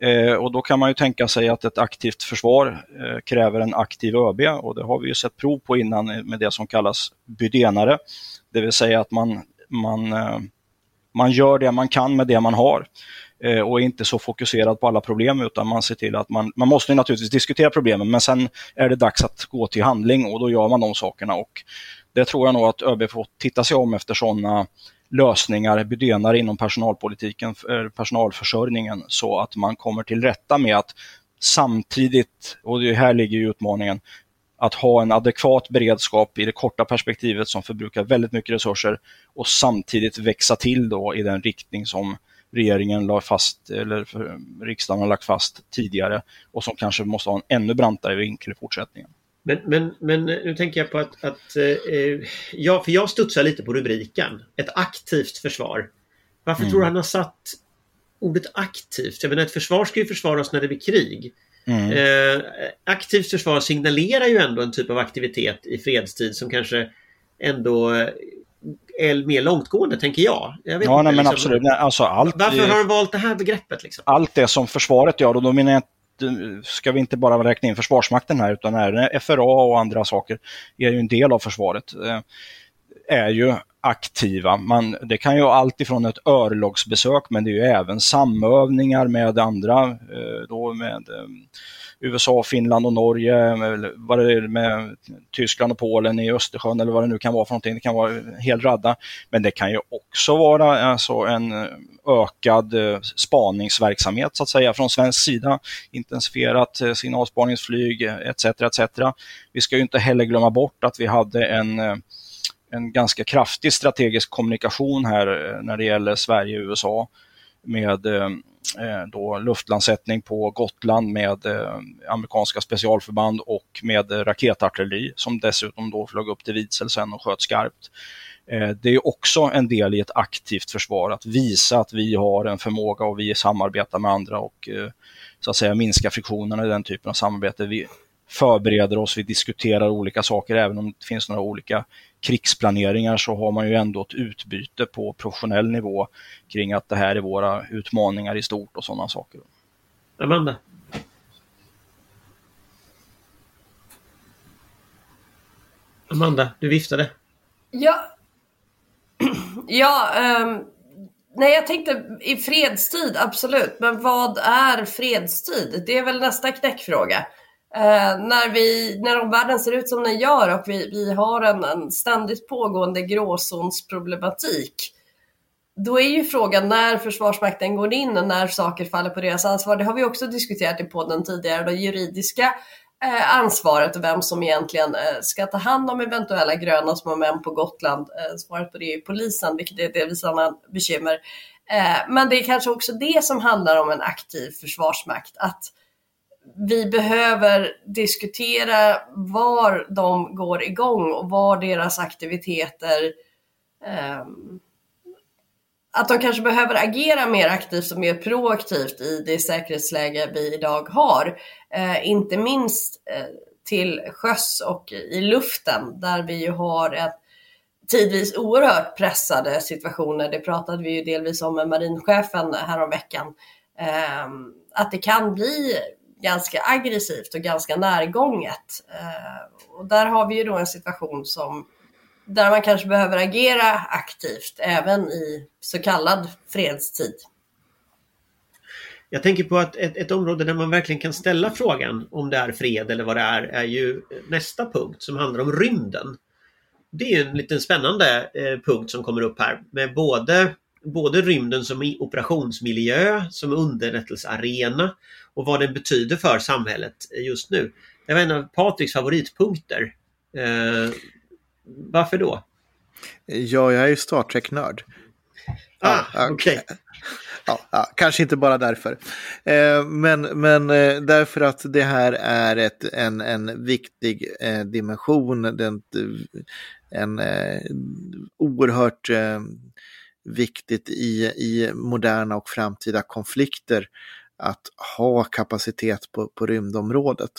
Eh, och då kan man ju tänka sig att ett aktivt försvar kräver en aktiv ÖB och det har vi ju sett prov på innan med det som kallas bydenare. Det vill säga att man, man, man gör det man kan med det man har eh, och är inte så fokuserad på alla problem utan man ser till att man, man måste naturligtvis diskutera problemen men sen är det dags att gå till handling och då gör man de sakerna och det tror jag nog att ÖB får titta sig om efter sådana lösningar, bedönare inom personalpolitiken, eh, personalförsörjningen så att man kommer till rätta med att samtidigt, och det här ligger ju utmaningen, att ha en adekvat beredskap i det korta perspektivet som förbrukar väldigt mycket resurser och samtidigt växa till då i den riktning som regeringen la fast, eller riksdagen har lagt fast tidigare och som kanske måste ha en ännu brantare vinkel i fortsättningen. Men, men, men nu tänker jag på att, att eh, ja, för jag studsar lite på rubriken. Ett aktivt försvar. Varför mm. tror du han har satt ordet aktivt? Jag menar ett försvar ska ju försvaras när det blir krig. Mm. Eh, aktivt försvar signalerar ju ändå en typ av aktivitet i fredstid som kanske ändå är mer långtgående, tänker jag. jag ja, nej, men liksom, absolut. Nej, alltså allt, varför har han valt det här begreppet? Liksom? Allt det som försvaret gör, och då menar jag ska vi inte bara räkna in Försvarsmakten här utan även FRA och andra saker är ju en del av försvaret. Eh, är ju aktiva. Man, det kan ju vara allt ifrån ett örlogsbesök men det är ju även samövningar med andra, eh, då med eh, USA, Finland och Norge, vad det är med Tyskland och Polen i Östersjön eller vad det nu kan vara för någonting. Det kan vara en hel radda. Men det kan ju också vara alltså, en ökad eh, spaningsverksamhet så att säga från svensk sida. Intensifierat signalspaningsflyg etc. etc. Vi ska ju inte heller glömma bort att vi hade en en ganska kraftig strategisk kommunikation här eh, när det gäller Sverige och USA med eh, eh, då luftlandsättning på Gotland med amerikanska specialförband och med raketartilleri som dessutom då flög upp till Vidsel sen och sköt skarpt. Det är också en del i ett aktivt försvar att visa att vi har en förmåga och vi samarbetar med andra och så att säga minska friktionerna i den typen av samarbete. Vi förbereder oss, vi diskuterar olika saker, även om det finns några olika krigsplaneringar så har man ju ändå ett utbyte på professionell nivå kring att det här är våra utmaningar i stort och sådana saker. Amanda? Amanda, du viftade. Ja, ja um, nej jag tänkte i fredstid, absolut. Men vad är fredstid? Det är väl nästa knäckfråga. Eh, när, vi, när omvärlden ser ut som den gör och vi, vi har en, en ständigt pågående gråzonsproblematik, då är ju frågan när Försvarsmakten går in och när saker faller på deras ansvar. Det har vi också diskuterat i podden tidigare, det juridiska eh, ansvaret och vem som egentligen eh, ska ta hand om eventuella gröna små män på Gotland. Eh, svaret på det är polisen, vilket är delvis annan bekymmer. Eh, men det är kanske också det som handlar om en aktiv försvarsmakt. Att vi behöver diskutera var de går igång och var deras aktiviteter eh, att de kanske behöver agera mer aktivt och mer proaktivt i det säkerhetsläge vi idag har. Eh, inte minst eh, till sjöss och i luften där vi ju har ett tidvis oerhört pressade situationer. Det pratade vi ju delvis om med marinchefen häromveckan. Eh, att det kan bli ganska aggressivt och ganska närgånget. Eh, och där har vi ju då en situation som där man kanske behöver agera aktivt även i så kallad fredstid. Jag tänker på att ett, ett, område där man verkligen kan ställa frågan om det är fred eller vad det är, är ju nästa punkt som handlar om rymden. Det är en liten spännande eh, punkt som kommer upp här med både, både rymden som operationsmiljö, som underrättelsearena och vad den betyder för samhället just nu. Det var en av Patriks favoritpunkter. Eh, varför då? Ja, jag är ju Star Trek-nörd. Ah, ja, okej. Okay. Ja, ja, kanske inte bara därför. Eh, men men eh, därför att det här är ett, en, en viktig eh, dimension, den, en eh, oerhört eh, viktigt i, i moderna och framtida konflikter att ha kapacitet på, på rymdområdet.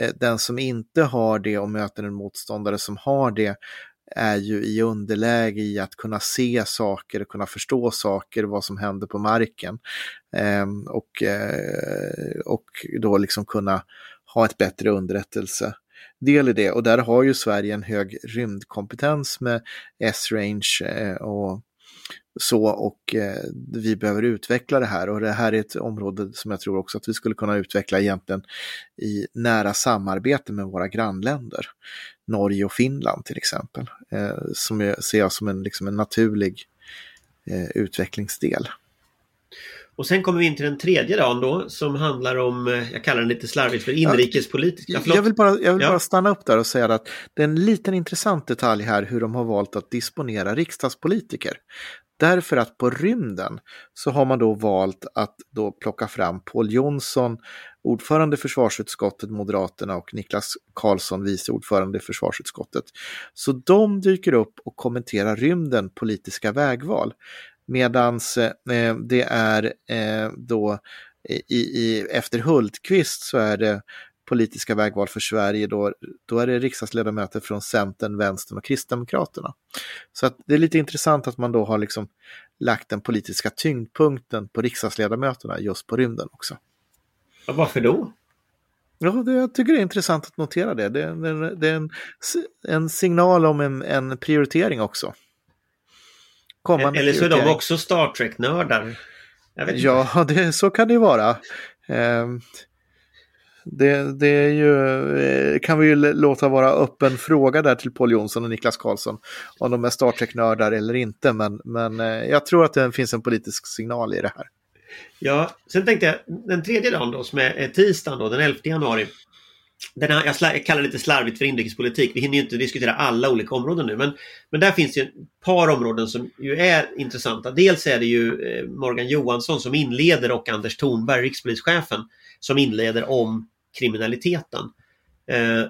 Eh, den som inte har det och möter en motståndare som har det är ju i underläge i att kunna se saker, kunna förstå saker, vad som händer på marken. Ehm, och, eh, och då liksom kunna ha ett bättre underrättelse del i det. Och där har ju Sverige en hög rymdkompetens med S-range eh, och så och eh, vi behöver utveckla det här och det här är ett område som jag tror också att vi skulle kunna utveckla egentligen i nära samarbete med våra grannländer. Norge och Finland till exempel, eh, som jag ser jag som en, liksom en naturlig eh, utvecklingsdel. Och sen kommer vi in till den tredje dagen då som handlar om, eh, jag kallar den lite slarvigt för inrikespolitiska. Ja, jag vill, bara, jag vill ja. bara stanna upp där och säga att det är en liten intressant detalj här hur de har valt att disponera riksdagspolitiker. Därför att på rymden så har man då valt att då plocka fram Paul Jonsson, ordförande i försvarsutskottet, Moderaterna och Niklas Karlsson, vice ordförande i försvarsutskottet. Så de dyker upp och kommenterar rymden, politiska vägval. Medans eh, det är eh, då i, i, efter Hultqvist så är det politiska vägval för Sverige, då, då är det riksdagsledamöter från Centern, Vänstern och Kristdemokraterna. Så att det är lite intressant att man då har liksom lagt den politiska tyngdpunkten på riksdagsledamöterna just på rymden också. Ja, varför då? Ja, det, jag tycker det är intressant att notera det. Det, det, det är en, en signal om en, en prioritering också. Kommande Eller så är de också Star Trek-nördar. Ja, det, så kan det ju vara. Eh, det, det är ju, eh, kan vi ju låta vara öppen fråga där till Paul Jonsson och Niklas Karlsson om de är Star Trek-nördar eller inte. Men, men eh, jag tror att det finns en politisk signal i det här. Ja, sen tänkte jag den tredje dagen då som är tisdagen då, den 11 januari. Den här, jag, kallar det lite slarvigt för inrikespolitik. Vi hinner ju inte diskutera alla olika områden nu men, men där finns det ett par områden som ju är intressanta. Dels är det ju eh, Morgan Johansson som inleder och Anders Thornberg, rikspolischefen, som inleder om kriminaliteten. Eh,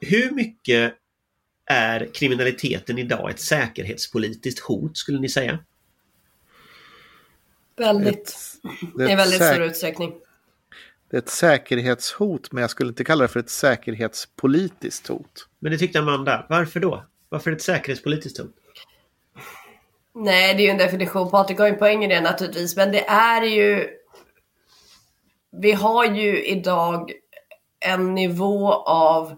hur mycket är kriminaliteten idag ett säkerhetspolitiskt hot skulle ni säga? Väldigt. Det är väldigt stor utsträckning. Det är ett säkerhetshot, men jag skulle inte kalla det för ett säkerhetspolitiskt hot. Men det tyckte Amanda. Varför då? Varför ett säkerhetspolitiskt hot? Nej, det är ju en definition. Patrik har ju en poäng i det naturligtvis. Men det är ju... Vi har ju idag en nivå av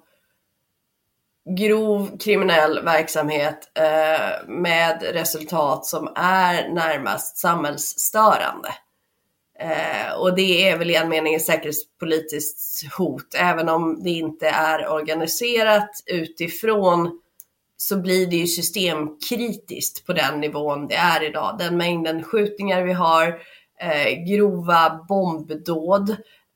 grov kriminell verksamhet eh, med resultat som är närmast samhällsstörande. Eh, och det är väl i en mening ett säkerhetspolitiskt hot, även om det inte är organiserat utifrån så blir det ju systemkritiskt på den nivån det är idag. Den mängden skjutningar vi har, eh, grova bombdåd.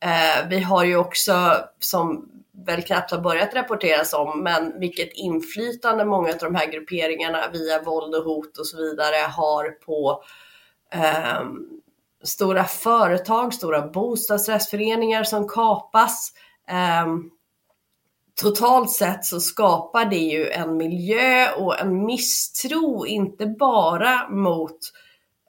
Eh, vi har ju också, som väl knappt har börjat rapporteras om, men vilket inflytande många av de här grupperingarna via våld och hot och så vidare har på eh, stora företag, stora bostadsrättsföreningar som kapas. Ehm, totalt sett så skapar det ju en miljö och en misstro, inte bara mot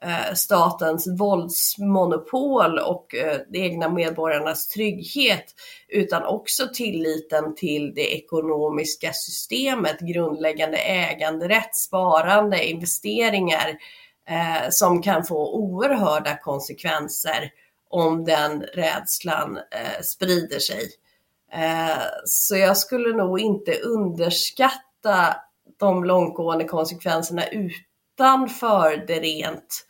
eh, statens våldsmonopol och eh, de egna medborgarnas trygghet, utan också tilliten till det ekonomiska systemet, grundläggande äganderätt, sparande, investeringar, eh, som kan få oerhörda konsekvenser om den rädslan eh, sprider sig. Eh, så jag skulle nog inte underskatta de långtgående konsekvenserna utanför det rent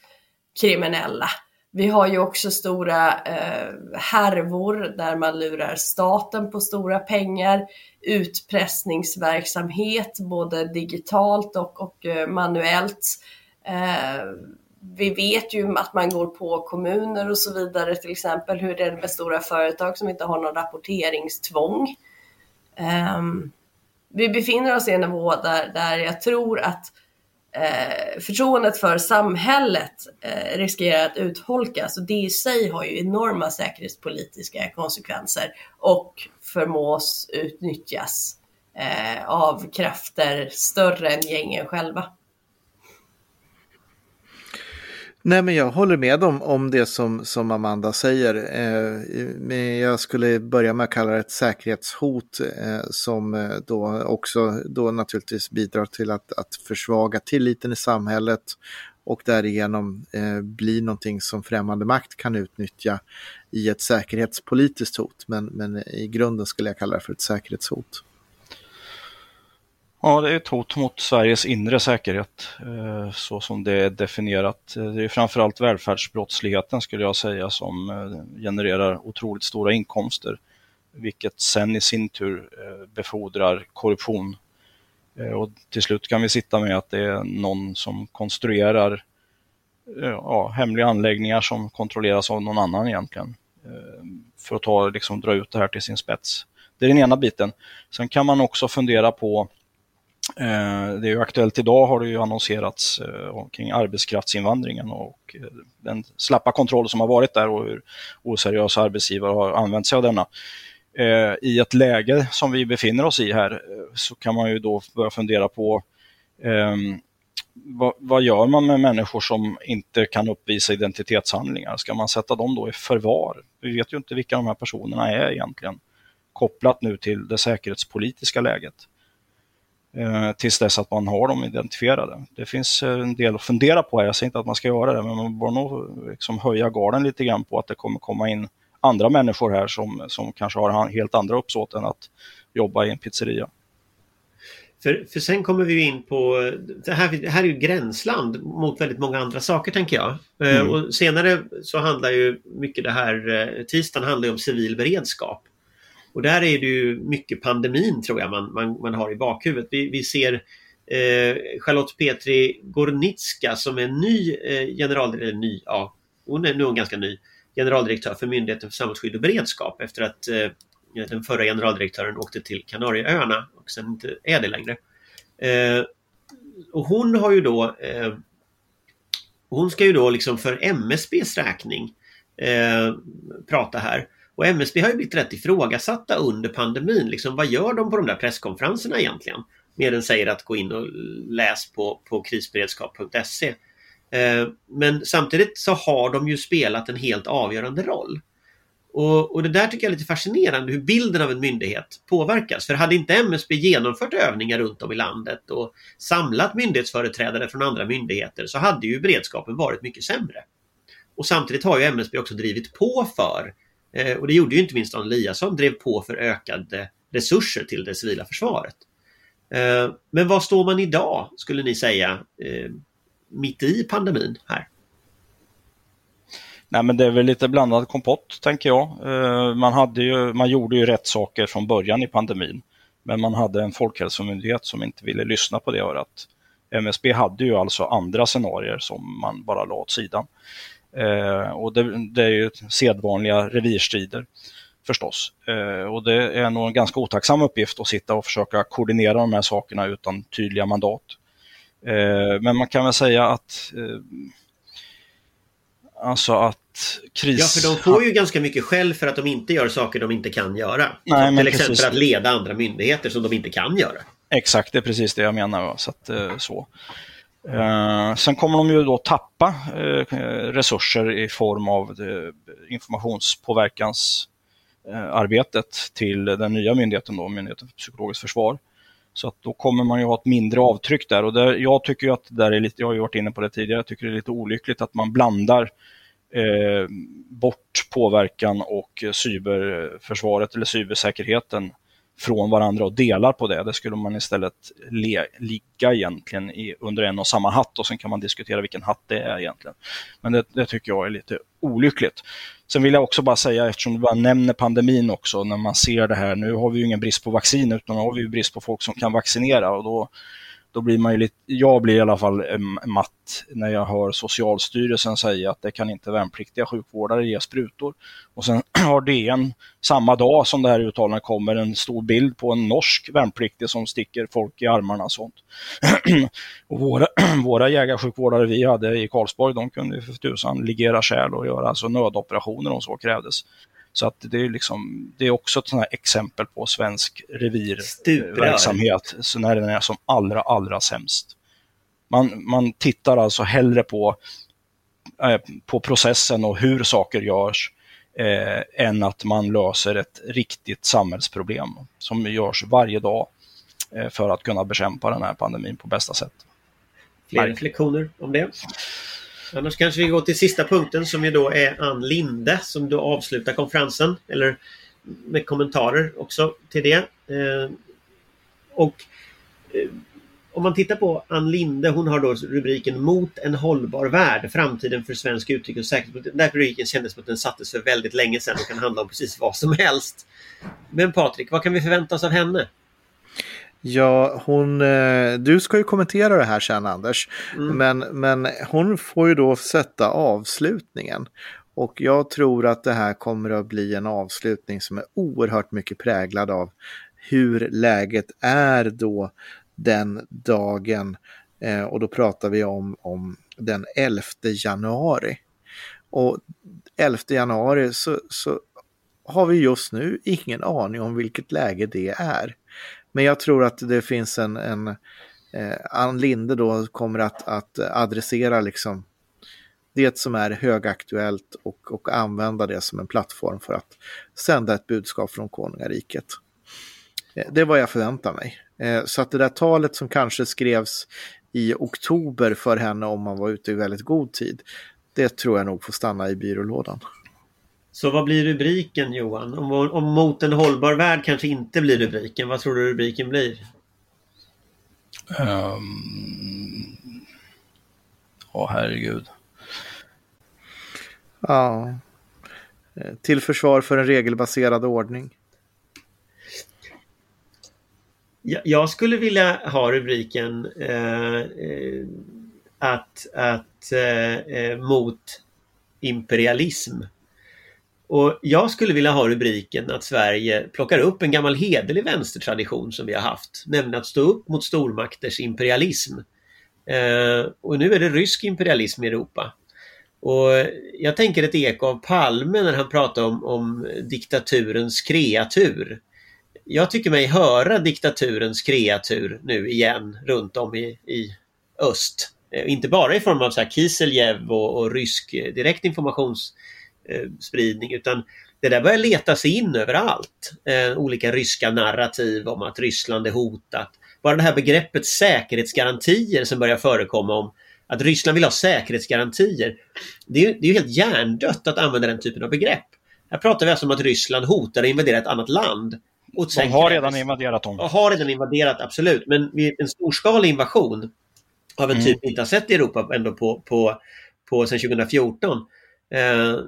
kriminella. Vi har ju också stora eh, härvor där man lurar staten på stora pengar, utpressningsverksamhet både digitalt och, och eh, manuellt. Eh, vi vet ju att man går på kommuner och så vidare, till exempel hur det är med stora företag som inte har någon rapporteringstvång. Ehm, vi befinner oss i en nivå där, där jag tror att eh, förtroendet för samhället eh, riskerar att utholkas och det i sig har ju enorma säkerhetspolitiska konsekvenser och förmås utnyttjas eh, av krafter större än gängen själva. Nej, men jag håller med om, om det som, som Amanda säger. Eh, men jag skulle börja med att kalla det ett säkerhetshot eh, som eh, då också då naturligtvis bidrar till att, att försvaga tilliten i samhället och därigenom eh, bli någonting som främmande makt kan utnyttja i ett säkerhetspolitiskt hot. Men, men i grunden skulle jag kalla det för ett säkerhetshot. Ja, det är ett hot mot Sveriges inre säkerhet, eh, så som det är definierat. Eh, det är framförallt välfärdsbrottsligheten skulle jag säga som eh, genererar otroligt stora inkomster, vilket sen i sin tur befordrar korruption. Och till slut kan vi sitta med att det är någon som konstruerar ja, hemliga anläggningar som kontrolleras av någon annan egentligen. För att ta, liksom, dra ut det här till sin spets. Det är den ena biten. Sen kan man också fundera på Eh, det är ju aktuellt idag har det ju annonserats eh, kring arbetskraftsinvandringen och eh, den slappa kontroll som har varit där och hur oseriösa arbetsgivare har använt sig av denna. I ett läge som vi befinner oss i här så kan man ju då börja fundera på ehm, vad, vad gör man med människor som inte kan uppvisa identitetshandlingar? Ska man sätta dem då i förvar? Vi vet ju inte vilka de här personerna är egentligen kopplat nu till det säkerhetspolitiska läget eh, tills dess att man har dem identifierade. Det finns eh, en del att fundera på här. Jag säger inte att man ska göra det, men man bör nog liksom höja garden lite grann på att det kommer komma in andra människor här som, som kanske har helt andra uppsåt än att jobba i en pizzeria. För, för sen kommer vi in på, det här, det här är ju gränsland mot väldigt många andra saker tänker jag. Eh, Mm. Och senare så handlar ju mycket det här, tisdagen handlar ju om civil beredskap. Och där är det ju mycket pandemin tror jag man, man, man har i bakhuvudet. Vi, vi ser eh, Charlotte Petri Gornitska som är ny eh, generaldirektör, ny, ja, hon är nu är hon ganska ny, generaldirektör för Myndigheten för samhällsskydd och beredskap efter att eh, den förra generaldirektören åkte till Kanarieöarna och sen inte är det längre. Eh, och hon har ju då eh, hon ska ju då liksom för MSBs räkning eh, prata här. Och MSB har ju blivit rätt ifrågasatta under pandemin. Liksom, vad gör de på de där presskonferenserna egentligen? Mer än säger att gå in och läs på, på krisberedskap.se. Eh, men samtidigt så har de ju spelat en helt avgörande roll. Och, och, det där tycker jag är lite fascinerande hur bilden av en myndighet påverkas. För hade inte MSB genomfört övningar runt om i landet och samlat myndighetsföreträdare från andra myndigheter så hade ju beredskapen varit mycket sämre. Och samtidigt har ju MSB också drivit på för, Eh, och det gjorde ju inte minst Dan Eliasson, drev på för ökade resurser till det civila försvaret. Eh, men var står man idag, skulle ni säga, eh, mitt i pandemin här? Nej, men det är väl lite blandad kompott, tänker jag. Man, hade ju, man gjorde ju rätt saker från början i pandemin. Men man hade en folkhälsomyndighet som inte ville lyssna på det örat. MSB hade ju alltså andra scenarier som man bara la åt sidan. Eh, och det, det, är ju sedvanliga revirstrider förstås. Eh, och det är nog en ganska otacksam uppgift att sitta och försöka koordinera de här sakerna utan tydliga mandat. Eh, men man kan väl säga att eh, Alltså att kris... Ja, för de får ju ganska mycket skäll för att de inte gör saker de inte kan göra. Nej, till exempel precis. att leda andra myndigheter som de inte kan göra. Exakt, det är precis det jag menar. Så att, eh, så. Eh, sen kommer de ju då tappa eh, resurser i form av eh, informationspåverkansarbetet till den nya myndigheten, då, Myndigheten för psykologiskt försvar. Så att då kommer man ju ha ett mindre avtryck där och där, jag tycker ju att det där är lite, jag har ju varit inne på det tidigare, jag tycker det är lite olyckligt att man blandar eh, bort påverkan och cyberförsvaret eller cybersäkerheten från varandra och delar på det. Det skulle man istället le, ligga egentligen i, under en och samma hatt och sen kan man diskutera vilken hatt det är egentligen. Men det, det tycker jag är lite olyckligt. Sen vill jag också bara säga, eftersom du bara nämner pandemin också, när man ser det här, nu har vi ju ingen brist på vaccin utan nu har vi ju brist på folk som kan vaccinera och då då blir man ju lite, jag blir i alla fall eh, matt när jag hör Socialstyrelsen säga att det kan inte värnpliktiga sjukvårdare ge sprutor. Och sen har DN samma dag som det här uttalandet kommer en stor bild på en norsk värnpliktig som sticker folk i armarna och sånt. och våra, våra jägarsjukvårdare vi hade i Karlsborg, de kunde för tusan ligera kärl och göra alltså nödoperationer om så krävdes. Så att det är, liksom, det är också ett exempel på svensk revirverksamhet så när den är som allra, allra sämst. Man, man tittar alltså hellre på, eh, på processen och hur saker görs eh, än att man löser ett riktigt samhällsproblem som görs varje dag eh, för att kunna bekämpa den här pandemin på bästa sätt. Fler reflektioner om det? Annars kanske vi går till sista punkten som ju då är Ann Linde som då avslutar konferensen. Eller med kommentarer också till det. Eh, och eh, om man tittar på Ann Linde, hon har då rubriken Mot en hållbar värld, framtiden för svensk utrikes och säkerhetspolitik. Den där rubriken kändes som att den sattes för väldigt länge sedan och kan handla om precis vad som helst. Men Patrik, vad kan vi förvänta oss av henne? Ja, hon, eh, du ska ju kommentera det här sen Anders. Mm. Men, men hon får ju då sätta avslutningen. Och jag tror att det här kommer att bli en avslutning som är oerhört mycket präglad av hur läget är då den dagen. Eh, och då pratar vi om, om den 11 januari. Och 11 januari så, så har vi just nu ingen aning om vilket läge det är. Men jag tror att det finns en, en eh, Ann Linde då kommer att, att adressera liksom det som är högaktuellt och, och använda det som en plattform för att sända ett budskap från konungariket. Eh, det är vad jag förväntar mig. Eh, så att det där talet som kanske skrevs i oktober för henne om man var ute i väldigt god tid, det tror jag nog får stanna i byrålådan. Så vad blir rubriken Johan? Om, om Mot en hållbar värld kanske inte blir rubriken, vad tror du rubriken blir? Um... Åh oh, herregud. Ja. Eh, till försvar för en regelbaserad ordning. Jag skulle vilja ha rubriken eh, eh, att, att eh, eh mot imperialism. Och jag skulle vilja ha rubriken att Sverige plockar upp en gammal hederlig vänstertradition som vi har haft. Nämligen att stå upp mot stormakters imperialism. Eh, och nu är det rysk imperialism i Europa. Och jag tänker ett eko av Palme när han pratar om, om diktaturens kreatur. Jag tycker mig höra diktaturens kreatur nu igen runt om i, i öst. Eh, inte bara i form av så här Kiseljev och, och rysk eh, direktinformations... informations informationsspridning utan det där börjar leta sig in överallt. Eh, olika ryska narrativ om att Ryssland är hotat. Bara det här begreppet säkerhetsgarantier som börjar förekomma om att Ryssland vill ha säkerhetsgarantier. Det är det är helt hjärndött att använda den typen av begrepp. Här pratar vi alltså om att Ryssland hotar att invadera ett annat land. Och De har redan invaderat dem. Har redan invaderat, absolut. Men en storskalig invasion av en mm. typ vi inte har sett i Europa ändå på, på, på sedan 2014. Eh,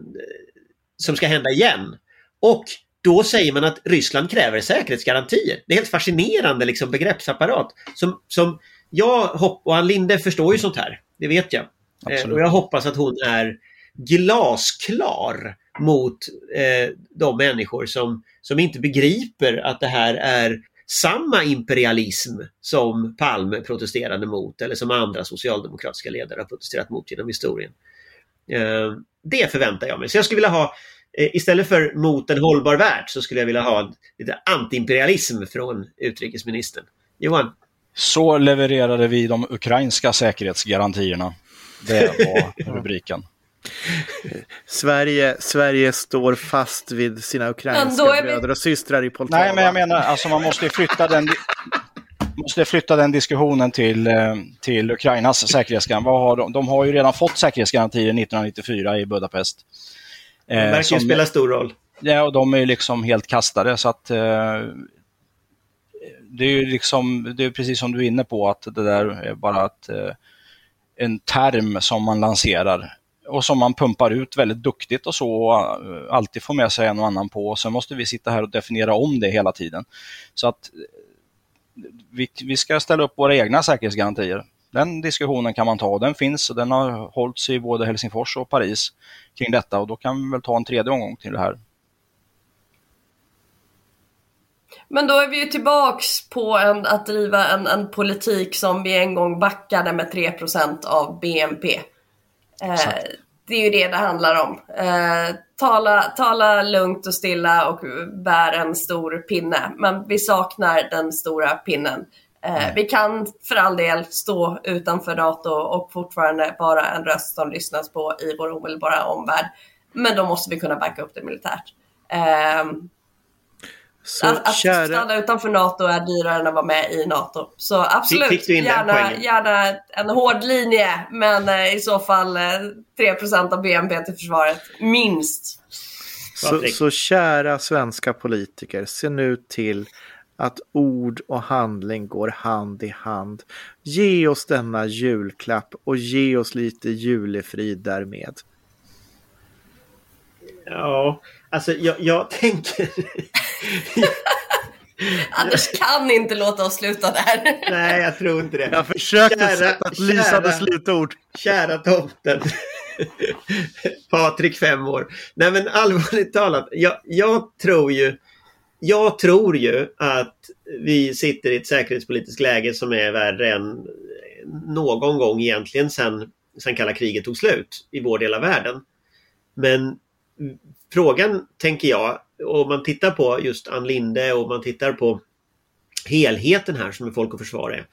som ska hända igen. Och då säger man att Ryssland kräver säkerhetsgarantier. Det är helt fascinerande liksom, begreppsapparat. Som, som jag hopp och Ann Linde förstår ju sånt här. Det vet jag. Eh, och jag hoppas att hon är glasklar mot eh, de människor som, som inte begriper att det här är samma imperialism som Palme protesterade mot eller som andra socialdemokratiska ledare har protesterat mot genom historien. Eh, det förväntar jag mig. Så jag skulle vilja ha eh, Istället för mot en hållbar värld så skulle jag vilja ha lite antiimperialism från utrikesministern. Johan? Så levererade vi de ukrainska säkerhetsgarantierna. Det var rubriken. Sverige, Sverige står fast vid sina ukrainska vi... bröder och systrar i Poltava. Nej, men jag menar, alltså man måste flytta den, måste flytta den diskussionen till, eh, till Ukrainas säkerhetsgaranti. de? de har ju redan fått säkerhetsgarantier 1994 i Budapest. Det verkar eh, som, spela stor roll. Ja, och de är liksom helt kastade så att eh, det är ju liksom, det är precis som du är inne på att det där är bara eh, en term som man lanserar och som man pumpar ut väldigt duktigt och så och alltid får med sig en och annan på. Och sen måste vi sitta här och definiera om det hela tiden. Så att vi, vi ska ställa upp våra egna säkerhetsgarantier. Den diskussionen kan man ta den finns och den har hållits i både Helsingfors och Paris kring detta och då kan vi väl ta en tredje omgång till det här. Men då är vi ju tillbaks på en, att driva en, en politik som vi en gång backade med 3% av BNP. Eh, det är ju det det handlar om. Eh, tala, tala lugnt och stilla och bär en stor pinne. Men vi saknar den stora pinnen. Eh, mm. Vi kan för all del stå utanför NATO och fortfarande vara en röst som lyssnas på i vår omedelbara omvärld. Men då måste vi kunna backa upp det militärt. Eh, så, att, att kära... stanna utanför NATO är dyrare än att vara med i NATO. Så absolut, gärna, gärna en hård linje. Men eh, i så fall eh, 3 av BNP till försvaret, minst. Så, så kära svenska politiker, se nu till att ord och handling går hand i hand. Ge oss denna julklapp och ge oss lite julefrid därmed. Ja, alltså jag, jag tänker... Anders kan inte låta oss sluta där. Nej, jag tror inte det. Jag försökte kära, sätta ett lysande slutord. Kära tomten. Patrik, fem år. Nej men allvarligt talat, jag, jag, tror ju jag tror ju att vi sitter i ett säkerhetspolitiskt läge som är värre än någon gång egentligen sen, sen kalla kriget tog slut i vår del av världen. Men frågan, tänker jag, om man tittar på just Ann Linde och man tittar på helheten här som är Folk och Försvar är.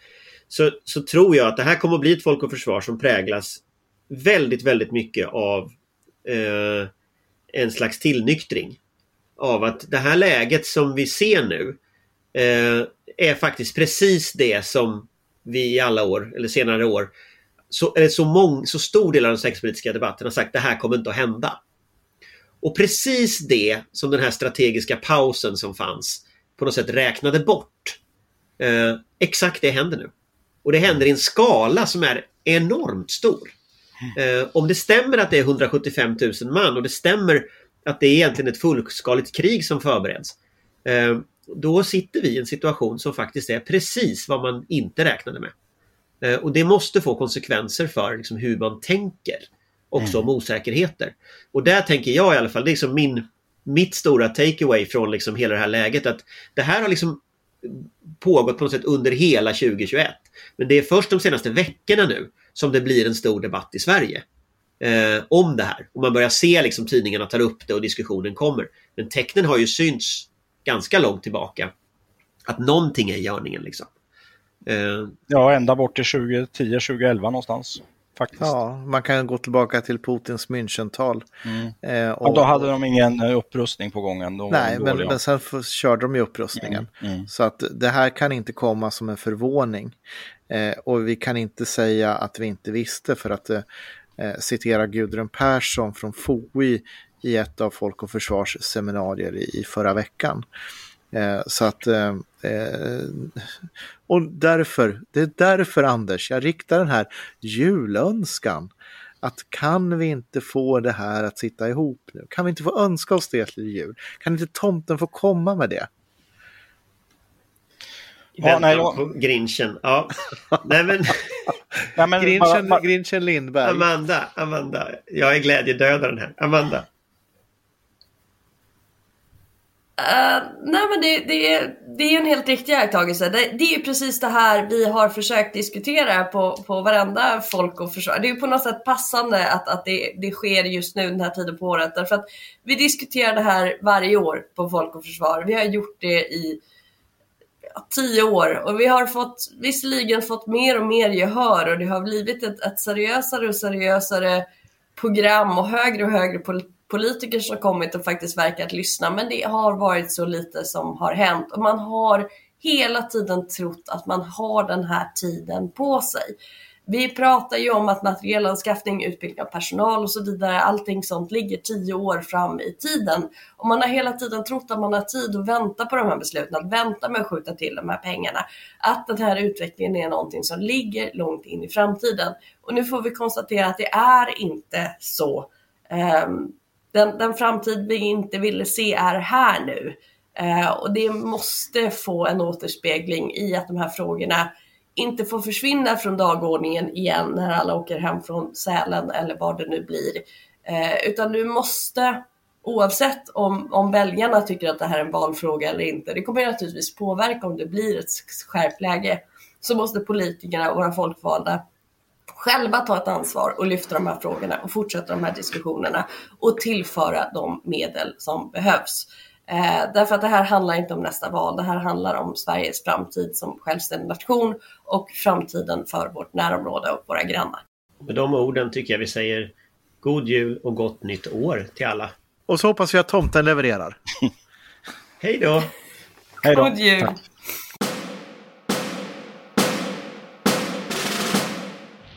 Så, så tror jag att det här kommer att bli ett Folk och Försvar som präglas väldigt, väldigt mycket av eh, en slags tillnyktring. Av att det här läget som vi ser nu eh, är faktiskt precis det som vi i alla år, eller senare år, så, eller så, mång, så stor del av den säkerhetspolitiska debatten har sagt det här kommer inte att hända. Och precis det som den här strategiska pausen som fanns på något sätt räknade bort. Eh, exakt det händer nu. Och det händer i en skala som är enormt stor. Eh, om det stämmer att det är 175 000 man och det stämmer att det är egentligen ett fullskaligt krig som förbereds. Eh, då sitter vi i en situation som faktiskt är precis vad man inte räknade med. Eh, och det måste få konsekvenser för liksom, hur man tänker också mm. om osäkerheter. Och där tänker jag i alla fall, det är liksom min, mitt stora takeaway från liksom hela det här läget att det här har liksom pågått på något sätt under hela 2021. Men det är först de senaste veckorna nu som det blir en stor debatt i Sverige eh, om det här. Och man börjar se liksom tidningarna tar upp det och diskussionen kommer. Men tecknen har ju synts ganska långt tillbaka. Att någonting är i görningen liksom. Eh. Ja, ända bort till 2010-2011 någonstans. Faktiskt. Ja, man kan gå tillbaka till Putins Münchental. Mm. Eh, och, då hade de ingen eh, upprustning på gången. Då nej, men, men sen körde de ju upprustningen. Mm. Mm. Så att det här kan inte komma som en förvåning. Eh, och vi kan inte säga att vi inte visste för att eh, eh citera Gudrun Persson från FOI i ett av Folk och Försvars seminarier i, i förra veckan. Eh, så att, eh, eh, och därför, det är därför Anders, jag riktar den här julönskan. Att kan vi inte få det här att sitta ihop nu? Kan vi inte få önska oss det till jul? Kan inte tomten få komma med det? Ja, nej, jag... på Grinchen. Ja. nej, men... ja, men Grinchen. Grinchen Lindberg. Amanda, Amanda. Jag är glädjedödaren här. Amanda. Uh, nej men det, det, det är en helt riktig iakttagelse. Det, det är ju precis det här vi har försökt diskutera på, på varenda folk och försvar. Det är ju på något sätt passande att, att det, det sker just nu den här tiden på året. Därför att vi diskuterar det här varje år på Folk och Försvar. Vi har gjort det i ja, tio år och vi har fått visserligen fått mer och mer gehör och det har blivit ett, ett seriösare och seriösare program och högre och högre politik politiker som kommit och faktiskt verkat lyssna, men det har varit så lite som har hänt och man har hela tiden trott att man har den här tiden på sig. Vi pratar ju om att materielanskaffning, utbildning av personal och så vidare, allting sånt ligger tio år fram i tiden. Och man har hela tiden trott att man har tid att vänta på de här besluten, att vänta med att skjuta till de här pengarna. Att den här utvecklingen är någonting som ligger långt in i framtiden. Och nu får vi konstatera att det är inte så. Um, den, den framtid vi inte ville se är här nu. Eh, och det måste få en återspegling i att de här frågorna inte får försvinna från dagordningen igen när alla åker hem från Sälen eller vad det nu blir. Eh, utan nu måste, oavsett om, om väljarna tycker att det här är en valfråga eller inte, det kommer naturligtvis påverka om det blir ett skärpt läge, så måste politikerna, våra folkvalda, själva ta ett ansvar och lyfta de här frågorna och fortsätta de här diskussionerna och tillföra de medel som behövs. Eh, därför att det här handlar inte om nästa val, det här handlar om Sveriges framtid som självständig nation och framtiden för vårt närområde och våra grannar. Med de orden tycker jag vi säger God Jul och gott nytt år till alla. Och så hoppas vi att tomten levererar. Hej då! God Jul! Tack.